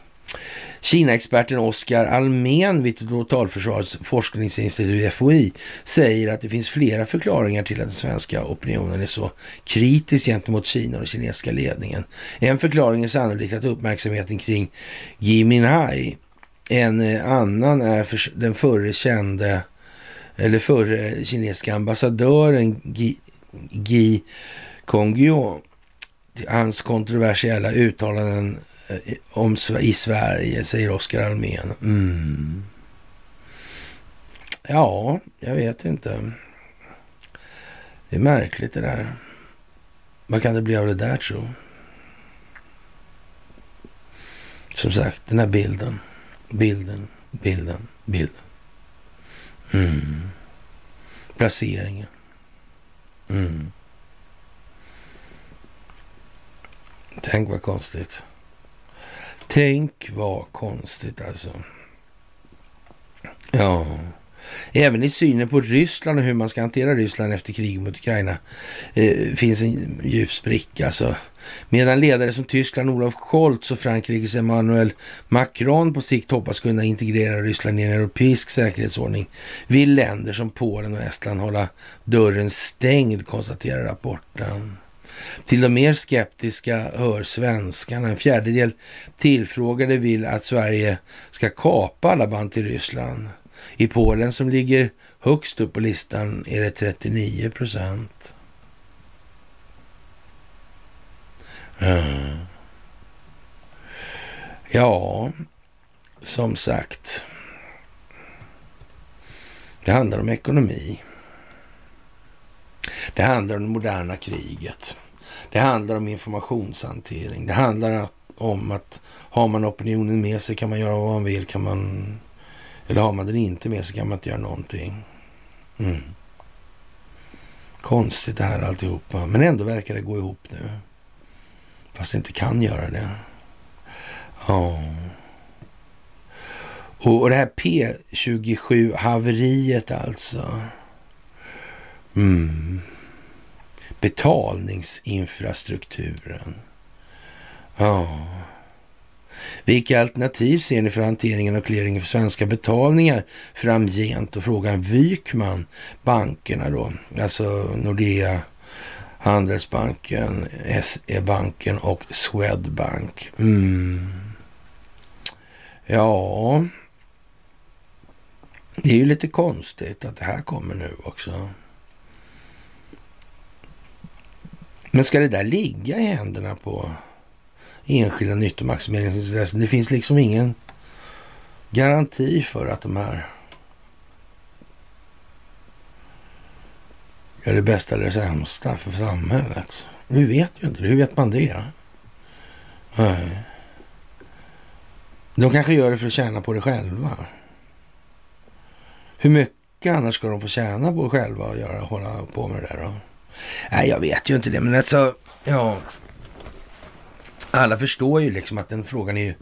Kina-experten Oskar Almen vid Totalförsvarets forskningsinstitut FOI säger att det finns flera förklaringar till att den svenska opinionen är så kritisk gentemot Kina och den kinesiska ledningen. En förklaring är sannolikt att uppmärksamheten kring Gui Minhai, en eh, annan är för den förre kände eller förre kinesiska ambassadören Gi, Gi Kongyo, hans kontroversiella uttalanden eh, om, i Sverige, säger Oskar Almén. Mm. Ja, jag vet inte. Det är märkligt det där. Vad kan det bli av det där tro? Som sagt, den här bilden. Bilden, bilden, bilden. Mm. Placeringen. Mm. Tänk vad konstigt. Tänk vad konstigt alltså. Ja, även i synen på Ryssland och hur man ska hantera Ryssland efter kriget mot Ukraina eh, finns en djup spricka. Alltså. Medan ledare som Tyskland, Olof Scholz och Frankrikes Emmanuel Macron på sikt hoppas kunna integrera Ryssland i en europeisk säkerhetsordning vill länder som Polen och Estland hålla dörren stängd, konstaterar rapporten. Till de mer skeptiska hör svenskarna. En fjärdedel tillfrågade vill att Sverige ska kapa alla band till Ryssland. I Polen som ligger högst upp på listan är det 39 procent. Eh. Ja, som sagt. Det handlar om ekonomi. Det handlar om det moderna kriget. Det handlar om informationshantering. Det handlar om att har man opinionen med sig kan man göra vad man vill. Kan man, eller har man den inte med sig kan man inte göra någonting. Mm. Konstigt det här alltihopa. Men ändå verkar det gå ihop nu. Fast det inte kan göra det. Ja. Och, det här P27-haveriet alltså. Mm betalningsinfrastrukturen. Ja. Vilka alternativ ser ni för hanteringen och clearingen för svenska betalningar framgent? Och frågan Wykman, bankerna då, alltså Nordea, Handelsbanken, SE-banken och Swedbank. Mm. Ja, det är ju lite konstigt att det här kommer nu också. Men ska det där ligga i händerna på enskilda nyttomaximeringsintressen? Det finns liksom ingen garanti för att de här gör det bästa eller det sämsta för samhället. Vi vet ju inte det. Hur vet man det? Nej. De kanske gör det för att tjäna på det själva. Hur mycket annars ska de få tjäna på själva och göra, hålla på med det där då? Nej, jag vet ju inte det, men alltså, ja. Alla förstår ju liksom att den frågan är ju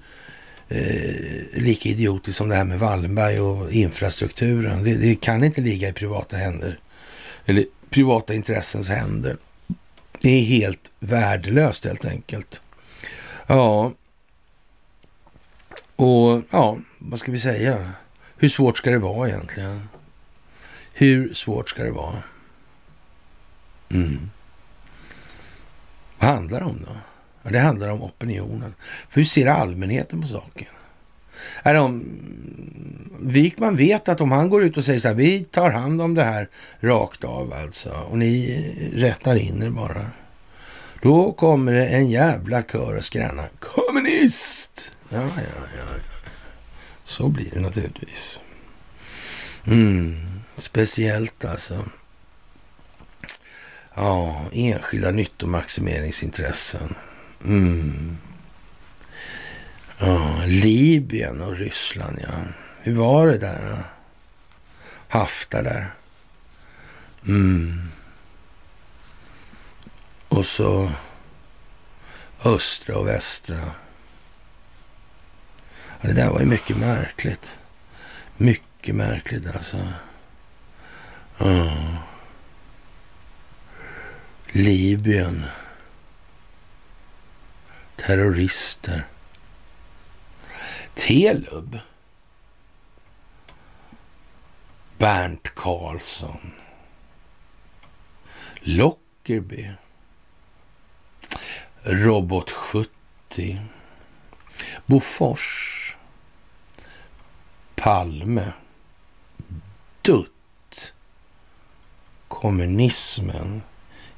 eh, lika idiotisk som det här med Wallenberg och infrastrukturen. Det, det, kan inte ligga i privata händer. Eller privata intressens händer. Det är helt värdelöst helt enkelt. Ja, och ja, vad ska vi säga? Hur svårt ska det vara egentligen? Hur svårt ska det vara? Mm. Vad handlar det om då? Ja, det handlar om opinionen. För hur ser allmänheten på saken? Är de, Wikman vet att om han går ut och säger så här, vi tar hand om det här rakt av alltså, och ni rättar in er bara. Då kommer det en jävla kör och skräna. Kommunist! Ja, ja, ja, ja. Så blir det naturligtvis. Mm, speciellt alltså. Ja, enskilda nyttomaximeringsintressen. Mm. Ja, Libyen och Ryssland, ja. Hur var det där? Haftar där. Mm. Och så östra och västra. Ja, det där var ju mycket märkligt. Mycket märkligt alltså. Ja. Libyen. Terrorister. Telub. Bernt Karlsson. Lockerby. Robot 70. Bofors. Palme. Dutt. Kommunismen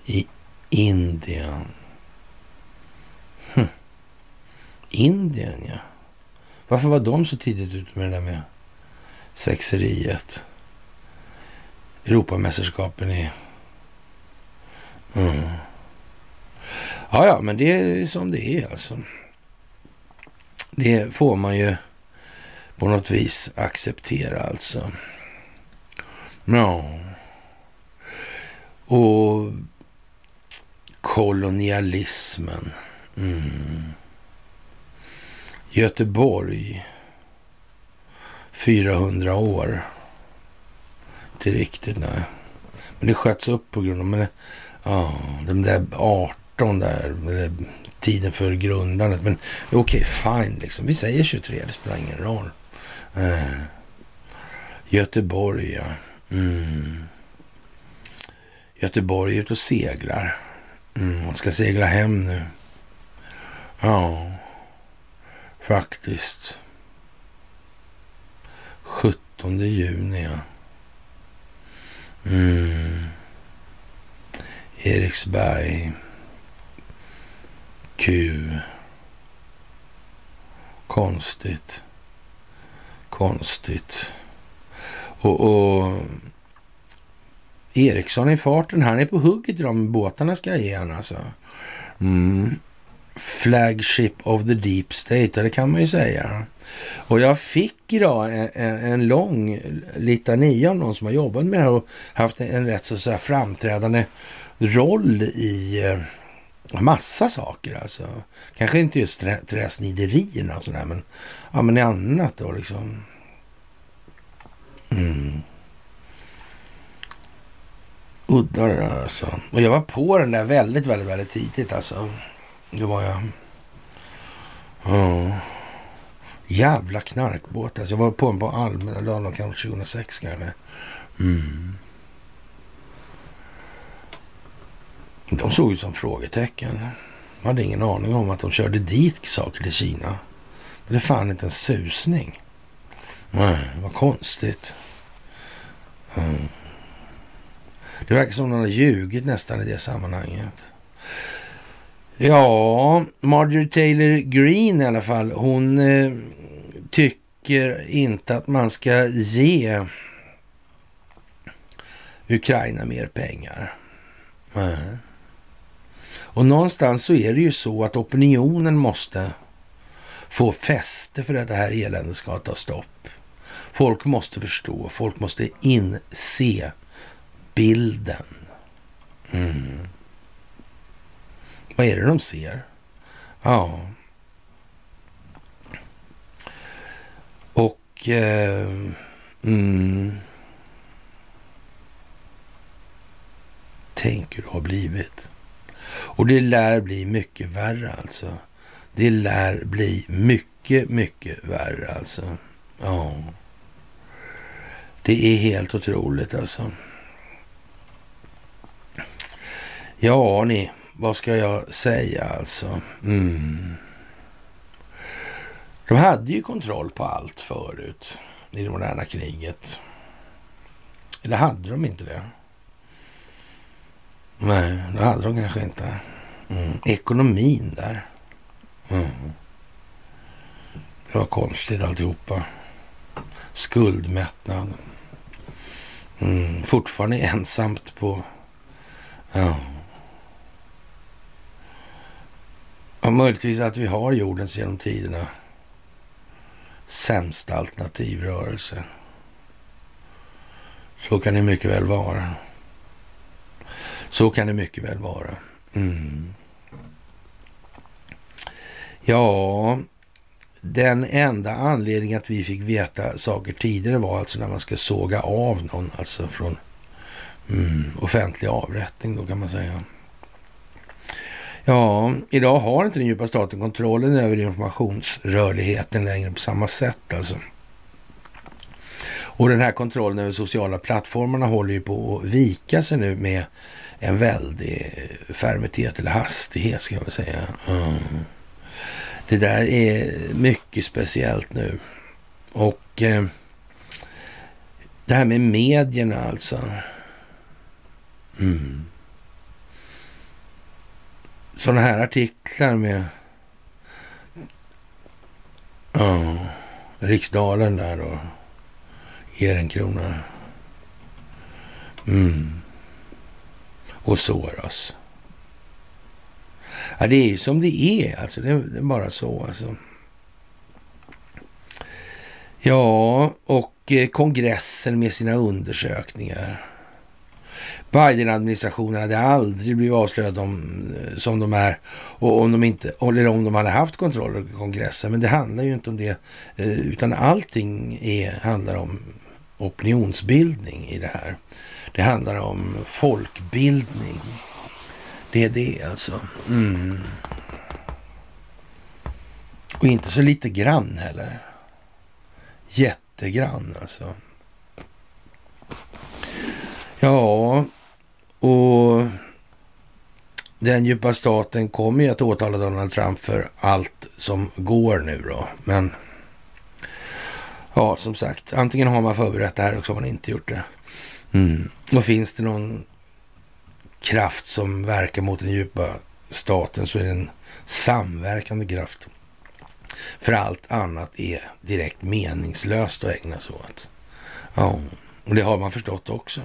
i Indien. Hm. Indien, ja. Varför var de så tidigt ute med det där med sexeriet? Europamästerskapen i... Mm. Ja, ja, men det är som det är alltså. Det får man ju på något vis acceptera alltså. Ja. Och kolonialismen. Mm. Göteborg. 400 år. Inte riktigt, nej. Men det sköts upp på grund av... Men, ja, de där 18 där, eller tiden för grundandet. Men okej, okay, fine liksom. Vi säger 23, det spelar ingen roll. Uh, Göteborg, ja. Mm. Göteborg är ute och seglar. Mm, man ska segla hem nu. Ja, faktiskt. 17 juni, ja. Mm. Eriksberg. Q. Konstigt. Konstigt. Och, och Eriksson i farten. Han är på hugget idag med båtarna ska jag ge han alltså. Mm. Flagship of the Deep State, det kan man ju säga. Och jag fick idag en, en, en lång litania av någon som har jobbat med det här och haft en rätt så, så här framträdande roll i eh, massa saker alltså. Kanske inte just trä, träsniderierna och sådär, men, ja, men i annat då liksom. Mm udda det där alltså. Och jag var på den där väldigt, väldigt, väldigt tidigt alltså. Det var jag. Ja. Jävla knarkbåt alltså. Jag var på den på Allmänna dagen kanske 2006 kanske. Mm. De såg ut som frågetecken. Man hade ingen aning om att de körde dit saker till Kina. Men det fann inte en susning. Nej, vad konstigt. Mm. Det verkar som att de har ljugit nästan i det sammanhanget. Ja, Marjorie Taylor Green i alla fall, hon eh, tycker inte att man ska ge Ukraina mer pengar. Mm. Och någonstans så är det ju så att opinionen måste få fäste för att det här eländet ska ta stopp. Folk måste förstå, folk måste inse bilden. Mm. Vad är det de ser? Ja. Och... Eh, mm. Tänk hur det har blivit. Och det lär bli mycket värre alltså. Det lär bli mycket, mycket värre alltså. Ja. Det är helt otroligt alltså. Ja, ni, vad ska jag säga alltså? Mm. De hade ju kontroll på allt förut i det moderna kriget. Eller hade de inte det? Nej, det hade de kanske inte. Mm. Ekonomin där. Mm. Det var konstigt alltihopa. Skuldmättnad. Mm. Fortfarande ensamt på... Ja. Och möjligtvis att vi har jordens genom tiderna sämsta alternativrörelse. Så kan det mycket väl vara. Så kan det mycket väl vara. Mm. Ja, den enda anledningen att vi fick veta saker tidigare var alltså när man ska såga av någon, alltså från mm, offentlig avrättning då kan man säga. Ja, idag har inte den djupa staten kontrollen över informationsrörligheten längre på samma sätt alltså. Och den här kontrollen över sociala plattformarna håller ju på att vika sig nu med en väldig fermitet eller hastighet ska jag väl säga. Mm. Det där är mycket speciellt nu. Och eh, det här med medierna alltså. Mm. Sådana här artiklar med ja, Riksdalen där och Ehrenkrona. Mm. Och Soros. Ja, det är ju som det är. Alltså, det är, bara så. Alltså. Ja, och eh, kongressen med sina undersökningar. Biden-administrationen hade aldrig blivit avslöjad om, eh, som de är och om de inte, eller om de hade haft kontroll över kongressen. Men det handlar ju inte om det, eh, utan allting är, handlar om opinionsbildning i det här. Det handlar om folkbildning. Det är det alltså. Mm. Och inte så lite grann heller. Jättegrann alltså. Ja, och den djupa staten kommer ju att åtala Donald Trump för allt som går nu då. Men ja, som sagt, antingen har man förberett det här eller så har man inte gjort det. Mm. Och finns det någon kraft som verkar mot den djupa staten så är det en samverkande kraft. För allt annat är direkt meningslöst att ägna sig åt. Ja, och det har man förstått också.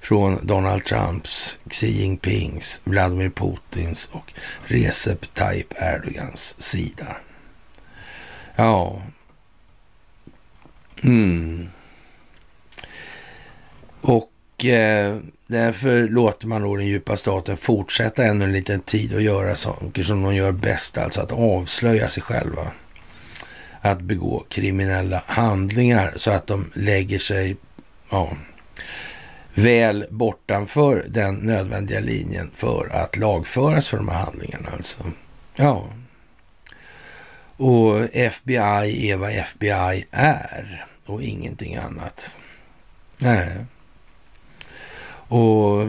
Från Donald Trumps, Xi Jinpings, Vladimir Putins och Recep Tayyip Erdogans sida. Ja. Mm. Och eh, därför låter man då den djupa staten fortsätta ännu en liten tid och göra saker som de gör bäst, alltså att avslöja sig själva. Att begå kriminella handlingar så att de lägger sig ja, väl bortanför den nödvändiga linjen för att lagföras för de här handlingarna. Alltså. Ja. Och FBI är vad FBI är och ingenting annat. Nej. Och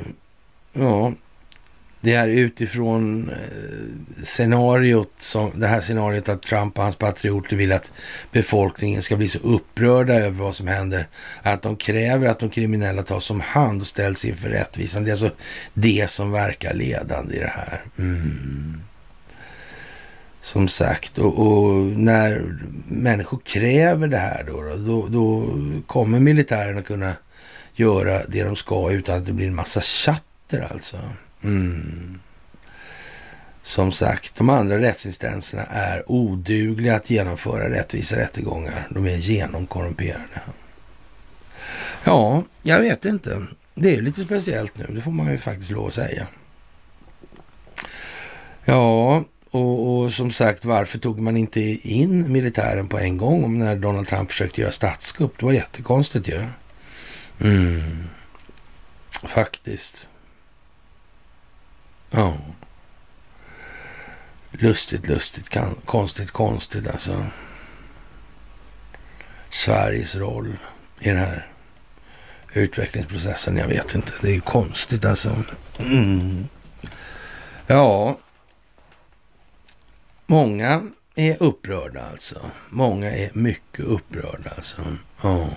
ja, det är utifrån eh, scenariot, som, det här scenariot att Trump och hans patrioter vill att befolkningen ska bli så upprörda över vad som händer att de kräver att de kriminella tas om hand och ställs inför rättvisan. Det är alltså det som verkar ledande i det här. Mm. Som sagt, och, och, när människor kräver det här då, då, då kommer militären att kunna göra det de ska utan att det blir en massa chatter alltså. Mm. Som sagt, de andra rättsinstanserna är odugliga att genomföra rättvisa rättegångar. De är genomkorrumperade. Ja, jag vet inte. Det är lite speciellt nu, det får man ju faktiskt lov att säga. Ja, och, och, som sagt, varför tog man inte in militären på en gång om när Donald Trump försökte göra statskupp? Det var jättekonstigt ju. Mm. Faktiskt. Ja. Lustigt, lustigt, konstigt, konstigt alltså. Sveriges roll i den här utvecklingsprocessen. Jag vet inte. Det är konstigt alltså. Mm. Ja, många är upprörda alltså. Många är mycket upprörda alltså. Ja.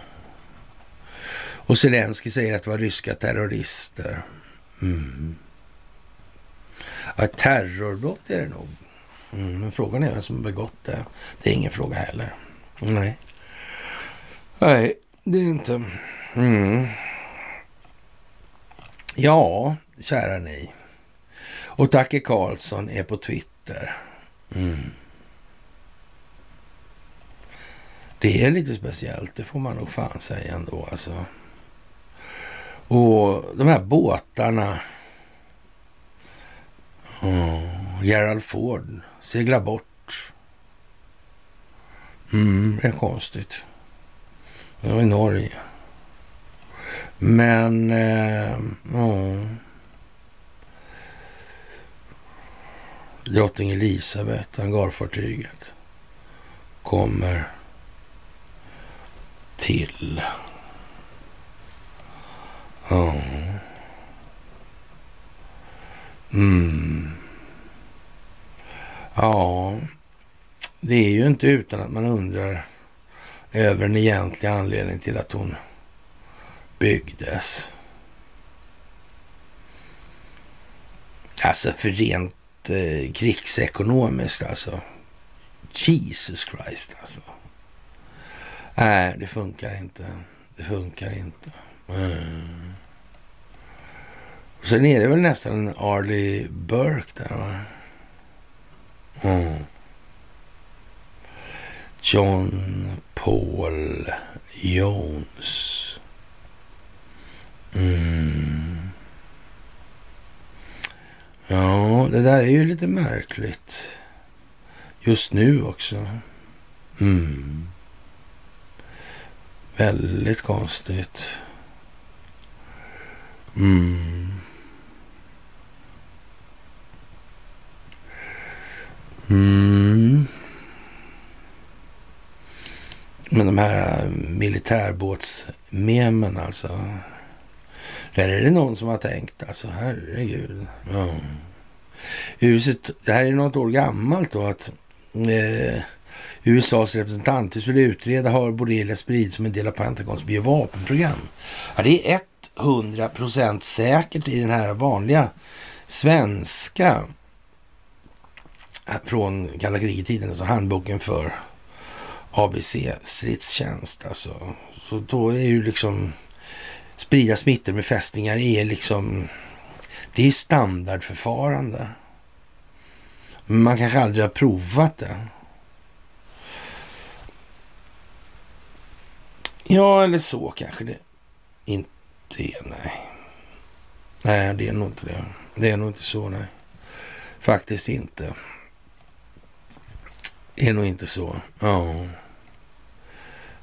Och Zelensky säger att det var ryska terrorister. Mm. Ja, terrorbrott är det nog. Mm, men frågan är vem som har begått det. Det är ingen fråga heller. Nej. Nej, det är inte. Mm. Ja, kära ni. Och Tacke Karlsson är på Twitter. Mm. Det är lite speciellt, det får man nog fan säga ändå alltså. Och de här båtarna. Oh, Gerald Ford seglar bort. Mm, det är konstigt. Det var i Norge. Men, eh, oh. Drottning Elisabeth, hangarfartyget, kommer till. Ja. Mm. Ja, det är ju inte utan att man undrar över den egentliga anledningen till att hon byggdes. Alltså för rent eh, krigsekonomiskt alltså. Jesus Christ alltså. Nej, det funkar inte. Det funkar inte. Mm. Sen är det väl nästan en Arlie Burke där va? Mm. John Paul Jones. Mm. Ja, det där är ju lite märkligt. Just nu också. Mm. Väldigt konstigt. Mm. Mm. Men de här militärbåtsmemen alltså. Där är det någon som har tänkt alltså, herregud. Ja. Huset, det här är något år gammalt då att eh, USAs representanthus vill utreda har borrelia spridits som en del av Pentagons biovapenprogram. Ja, det är 100 procent säkert i den här vanliga svenska Eh, från kalla kriget-tiden, alltså handboken för ABC stridstjänst. Alltså. Så då är ju liksom sprida smittor med fästingar är liksom, det är standardförfarande. Man kanske aldrig har provat det. Ja, eller så kanske det inte är. Nej, nej det är nog inte det. Det är nog inte så, nej. Faktiskt inte. Det är nog inte så. Ja,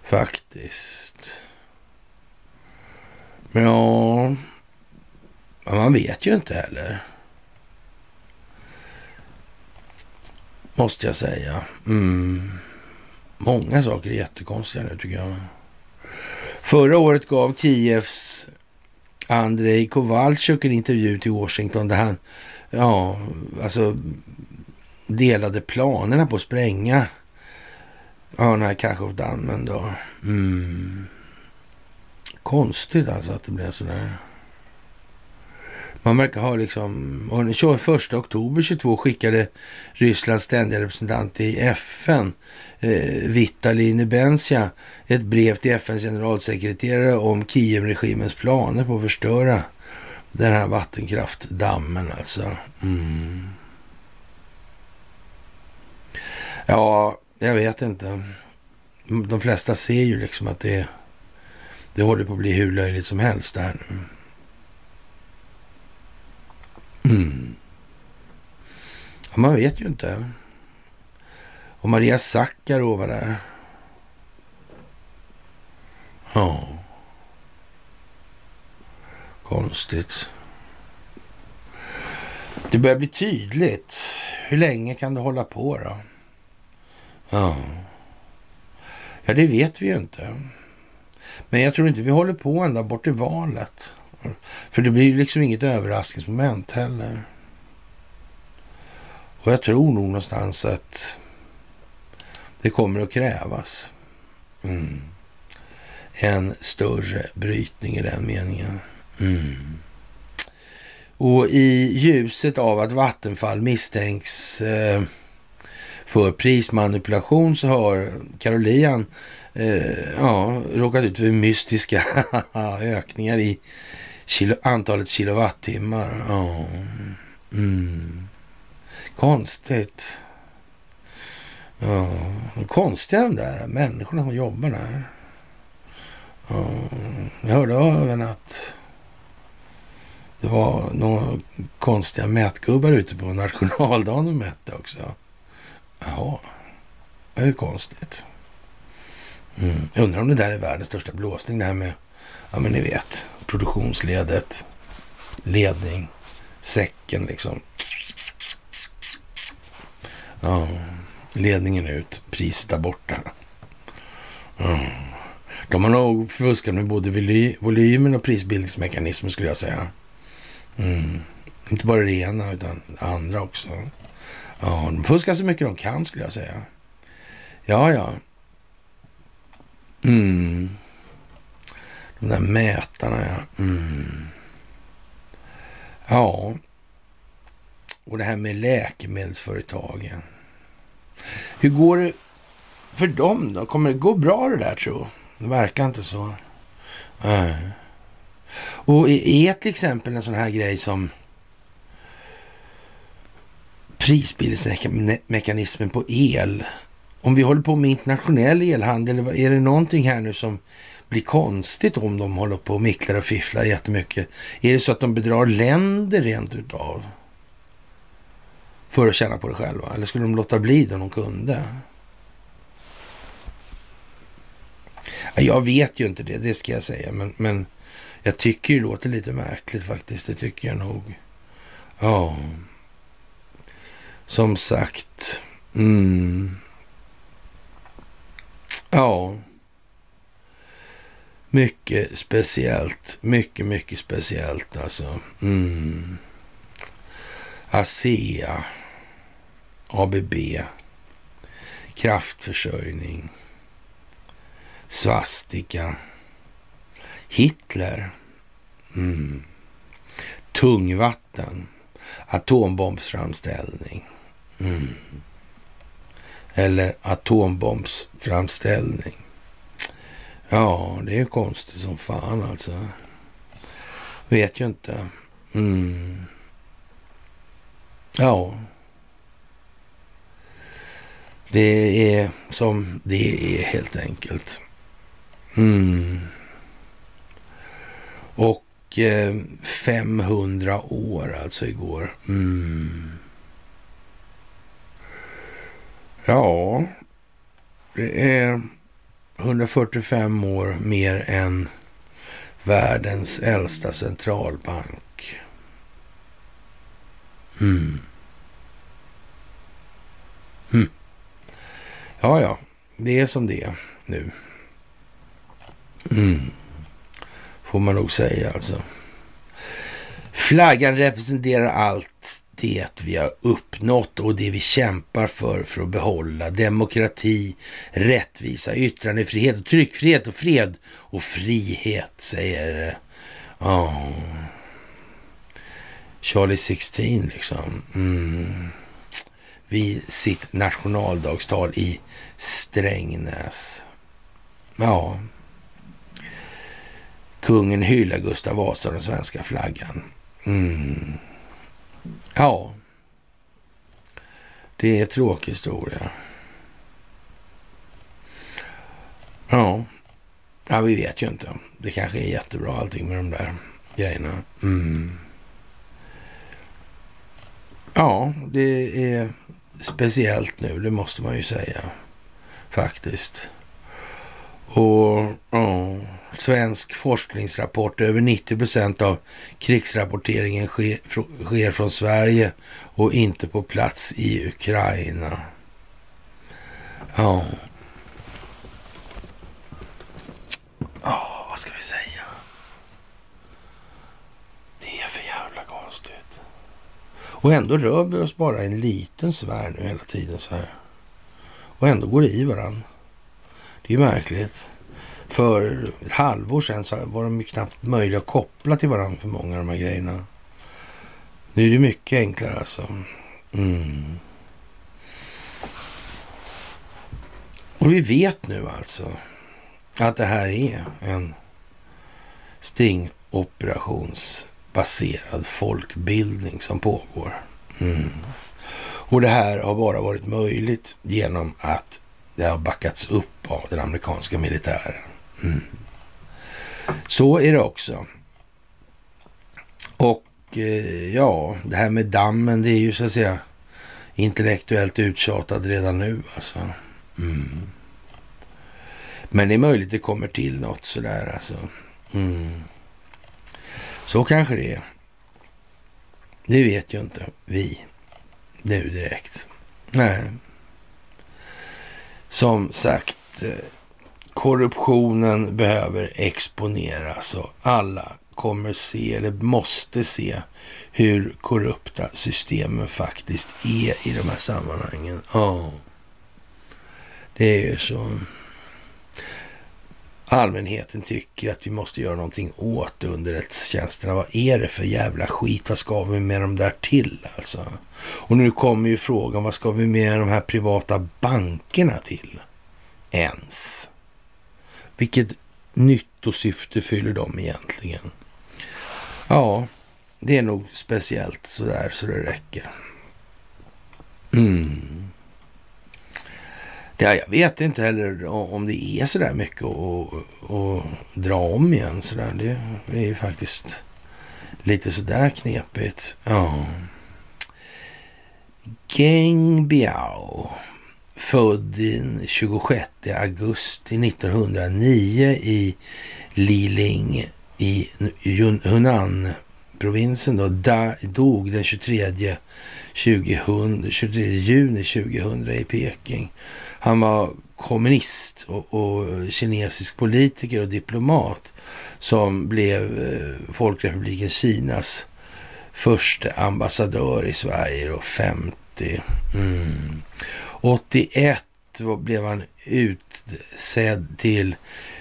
faktiskt. Ja, man vet ju inte heller. Måste jag säga. Mm. Många saker är jättekonstiga nu tycker jag. Förra året gav Kievs Andrei Kovalchuk en intervju till Washington där han ja, alltså delade planerna på att spränga den här Kachovdammen då. Mm. Konstigt alltså att det blev sådär. Man verkar ha liksom... Och den 21 oktober 22 skickade Rysslands ständiga representant i FN, eh, Vitalij Nebenzia, ett brev till FNs generalsekreterare om Kievregimens planer på att förstöra den här vattenkraftdammen alltså. Mm. Ja, jag vet inte. De flesta ser ju liksom att det det håller på att bli hur löjligt som helst det här nu. Mm. Ja, man vet ju inte. Och Maria Sakarova där. Ja. Konstigt. Det börjar bli tydligt. Hur länge kan det hålla på då? Ja, ja det vet vi ju inte. Men jag tror inte vi håller på ända bort till valet. För det blir ju liksom inget överraskningsmoment heller. Och jag tror nog någonstans att det kommer att krävas mm. en större brytning i den meningen. Mm. Och i ljuset av att Vattenfall misstänks eh, för prismanipulation så har Karolian eh, ja, råkat ut för mystiska ökningar i kilo, antalet kilowattimmar. Ja. Mm. Konstigt. Ja, konstiga de där människorna som jobbar där. Ja, jag hörde även att det var några konstiga mätgubbar ute på nationaldagen och mätte också. Jaha, det är ju konstigt. Mm. Jag undrar om det där är världens största blåsning, det här med, ja men ni vet, produktionsledet, ledning, säcken liksom. Ja, ledningen ut, priset där borta. Mm. De har nog fuskat med både volymen och prisbildningsmekanismen skulle jag säga. Mm. Inte bara det ena utan det andra också. Ja, de fuskar så mycket de kan skulle jag säga. Ja, ja. Mm. De där mätarna, ja. Mm. Ja. Och det här med läkemedelsföretagen. Hur går det för dem då? Kommer det gå bra det där tro? Det verkar inte så. Nej. Och är till exempel en sån här grej som prisbildningsmekanismen på el. Om vi håller på med internationell elhandel, är det någonting här nu som blir konstigt om de håller på och micklar och fifflar jättemycket? Är det så att de bedrar länder rent utav? För att tjäna på det själva? Eller skulle de låta bli det om de kunde? Jag vet ju inte det, det ska jag säga. Men, men jag tycker det låter lite märkligt faktiskt. Det tycker jag nog. Ja. Som sagt. Mm. Ja. Mycket speciellt. Mycket, mycket speciellt alltså. Mm. ASEA. ABB. Kraftförsörjning. Svastika. Hitler. Mm. Tungvatten. Atombombsframställning. Mm. Eller atombombsframställning. Ja, det är konstigt som fan alltså. Vet ju inte. Mm. Ja. Det är som det är helt enkelt. Mm. Och eh, 500 år alltså igår. Mm. Ja, det är 145 år mer än världens äldsta centralbank. Mm. Mm. Ja, ja, det är som det är nu. Mm. Får man nog säga alltså. Flaggan representerar allt det vi har uppnått och det vi kämpar för för att behålla. Demokrati, rättvisa, yttrandefrihet och tryckfrihet och fred och frihet, säger oh. Charlie 16 liksom. Mm. Vid sitt nationaldagstal i Strängnäs. Ja. Kungen hyllar Gustav Vasa och den svenska flaggan. Mm. Ja. Det är en tråkig historia. Ja. Ja, vi vet ju inte. Det kanske är jättebra allting med de där grejerna. Mm. Ja, det är speciellt nu, det måste man ju säga. Faktiskt. Och ja, svensk forskningsrapport. Över 90 procent av krigsrapporteringen sker, sker från Sverige och inte på plats i Ukraina. Ja. Ja, vad ska vi säga? Det är för jävla konstigt. Och ändå rör vi oss bara i en liten sfär nu hela tiden så här. Och ändå går det i varandra. Det är ju märkligt. För ett halvår sedan så var de ju knappt möjliga att koppla till varandra för många av de här grejerna. Nu är det mycket enklare alltså. Mm. Och vi vet nu alltså att det här är en stingoperationsbaserad folkbildning som pågår. Mm. Och det här har bara varit möjligt genom att det har backats upp av den amerikanska militären. Mm. Så är det också. Och eh, ja, det här med dammen, det är ju så att säga intellektuellt uttjatat redan nu alltså. Mm. Men det är möjligt det kommer till något sådär alltså. Mm. Så kanske det är. Det vet ju inte vi nu direkt. Nej. Som sagt, eh, korruptionen behöver exponeras och alla kommer se, eller måste se, hur korrupta systemen faktiskt är i de här sammanhangen. Ja, oh. det är ju så allmänheten tycker att vi måste göra någonting åt underrättelsetjänsterna. Vad är det för jävla skit? Vad ska vi med dem där till alltså? Och nu kommer ju frågan, vad ska vi med de här privata bankerna till? Ens. Vilket nyttosyfte fyller de egentligen? Ja, det är nog speciellt sådär så det räcker. Mm. Ja, jag vet inte heller om det är så där mycket att, att dra om igen. Sådär. Det, det är ju faktiskt lite sådär knepigt. Ja. Geng Biao, född den 26 augusti 1909 i Liling i Hunan-provinsen då, dog den 23, 2000, 23 juni 2000 i Peking. Han var kommunist och, och kinesisk politiker och diplomat som blev eh, Folkrepubliken Kinas första ambassadör i Sverige då, 50. Mm. 81 blev han utsedd till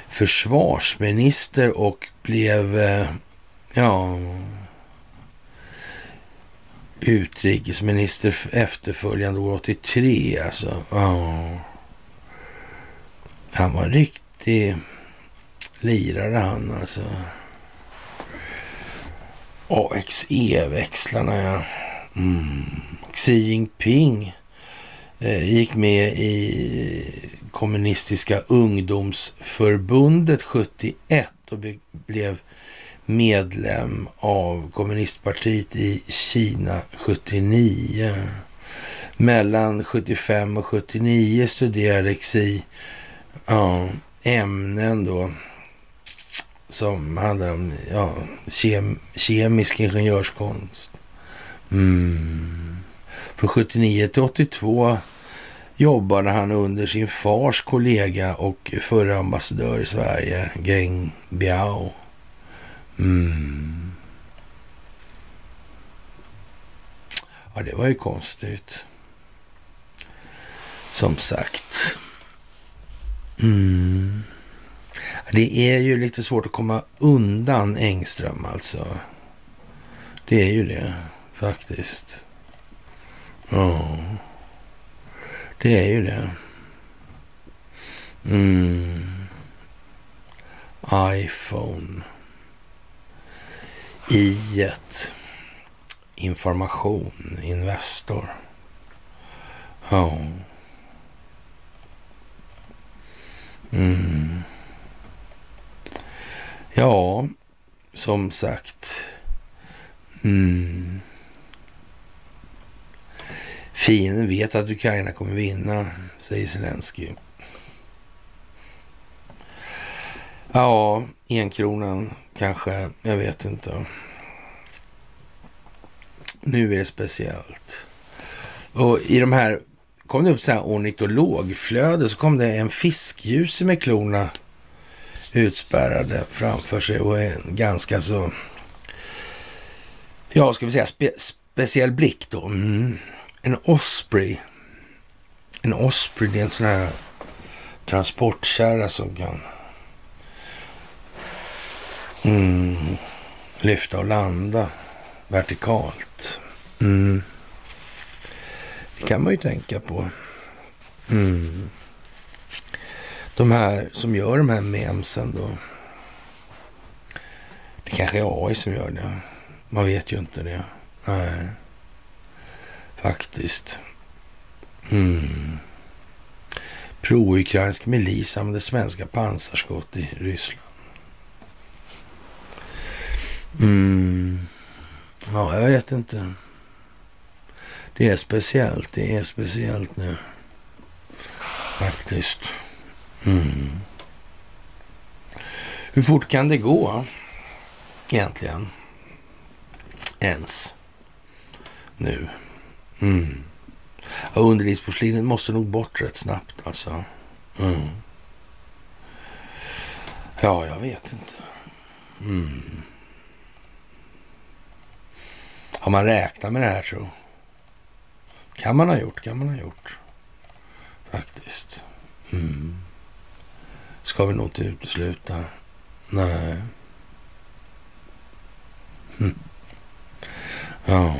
försvarsminister och blev, eh, ja, utrikesminister efterföljande år 83 alltså. Ja. Han var en riktig lirare han alltså. AXE-växlarna ja. Mm. Xi Jinping eh, gick med i kommunistiska ungdomsförbundet 71 och blev medlem av kommunistpartiet i Kina 79. Mellan 75 och 79 studerade Xi ja, ämnen då som handlar om ja, kem, kemisk ingenjörskonst. Mm. Från 79 till 82 jobbade han under sin fars kollega och förra ambassadör i Sverige, Geng Biao. Mm. Ja, det var ju konstigt. Som sagt. Mm. Det är ju lite svårt att komma undan Engström alltså. Det är ju det faktiskt. Ja, det är ju det. Mm. iPhone. I ett information, Investor. Ja. Mm. Ja, som sagt. Mm. Fienden vet att Ukraina kommer vinna, säger Zelensky. Ja, enkronan kanske. Jag vet inte. Nu är det speciellt. Och i de här kom det upp så här ornitologflöde så kom det en fiskljus med klorna utspärrade framför sig och en ganska så, ja, ska vi säga spe, speciell blick då. Mm. En Osprey. En Osprey, det är en sån här transportkärra som kan mm, lyfta och landa vertikalt. Mm. Det kan man ju tänka på. Mm. De här som gör de här memsen då. Det kanske är AI som gör det. Man vet ju inte det. Nej. Faktiskt. Mm. Pro-ukrainsk milis använder svenska pansarskott i Ryssland. Mm. Ja, jag vet inte. Det är speciellt. Det är speciellt nu. Faktiskt. Mm. Hur fort kan det gå egentligen? Ens. Nu. Mm. Ja, underlivsporslinet måste nog bort rätt snabbt alltså. Mm. Ja, jag vet inte. Mm. Har man räknat med det här tror kan man ha gjort, kan man ha gjort. Faktiskt. Mm. Ska vi nog inte utesluta. Nej. Mm. Ja.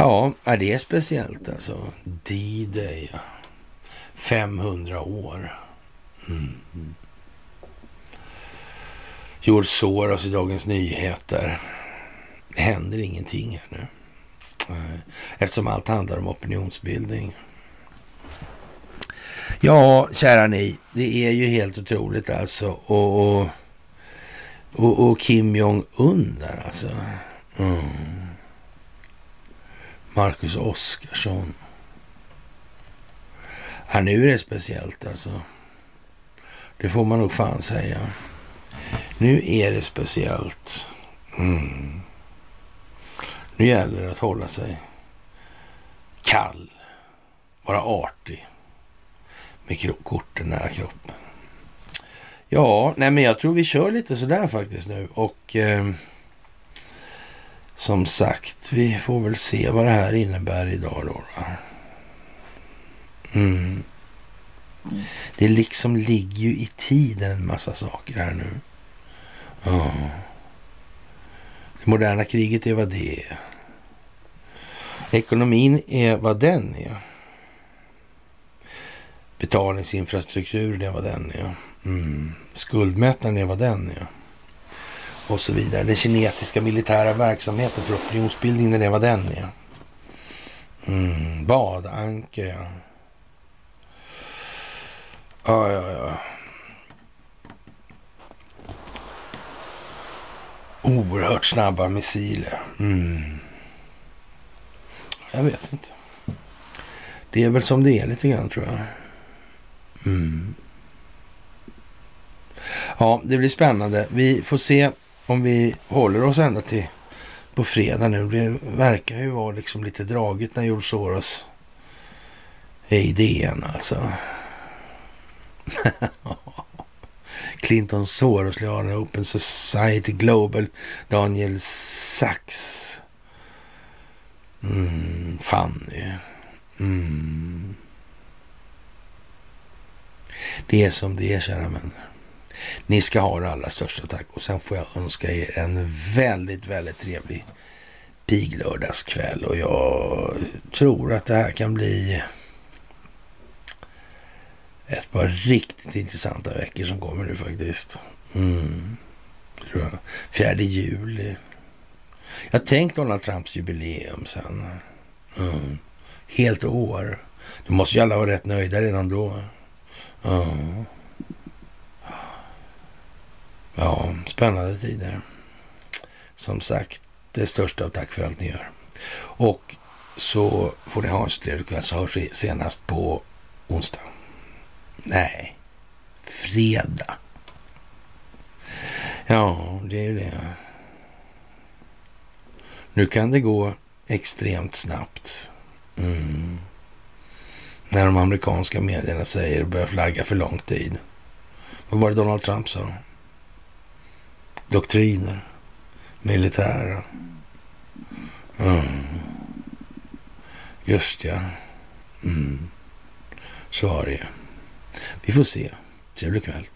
Ja, det är speciellt alltså. D-Day. 500 år. Mm. George Soros i Dagens Nyheter. Det händer ingenting här nu. Eftersom allt handlar om opinionsbildning. Ja, kära ni, det är ju helt otroligt alltså. Och, och, och, och Kim Jong-Un där alltså. Mm. Marcus Oskarsson. Ja, nu är det speciellt alltså. Det får man nog fan säga. Nu är det speciellt. Mm. Nu gäller det att hålla sig kall, vara artig med korten nära kroppen. Ja, nej men jag tror vi kör lite sådär faktiskt nu och eh, som sagt, vi får väl se vad det här innebär idag då. Mm. Det liksom ligger ju i tiden en massa saker här nu. Ja. Det moderna kriget är vad det är. Ekonomin är vad den är. Betalningsinfrastrukturen är vad den är. Mm. Skuldmätaren är vad den är. Och så vidare. Den kinetiska militära verksamheten för opinionsbildning. När det var den ja. Mm. Badanker, ja. Ja, ja, ja. Oerhört snabba missiler. Mm. Jag vet inte. Det är väl som det är lite grann tror jag. Mm. Ja, det blir spännande. Vi får se om vi håller oss ända till på fredag nu. Det verkar ju vara liksom lite dragigt när George Soros är i DN alltså. Clinton Soros, Liana Open Society Global, Daniel Sachs. Mm, Fanny. Mm. Det är som det är, kära vänner. Ni ska ha det allra största tack och sen får jag önska er en väldigt, väldigt trevlig piglördagskväll och jag tror att det här kan bli ett par riktigt intressanta veckor som kommer nu faktiskt. Mm. Fjärde juli. Jag tänkt Donald Trumps jubileum sen. Mm. Helt år. Då måste ju alla vara rätt nöjda redan då. Mm. Ja, spännande tider. Som sagt, det största av tack för allt ni gör. Och så får ni ha en trevlig kväll så hörs vi senast på onsdag. Nej, fredag. Ja, det är ju det. Nu kan det gå extremt snabbt. Mm. När de amerikanska medierna säger och börjar flagga för lång tid. Vad var det Donald Trump sa? Doktriner. Militära. Mm. Just ja. Mm. Så var det ju. Vi får se. Trevlig kväll.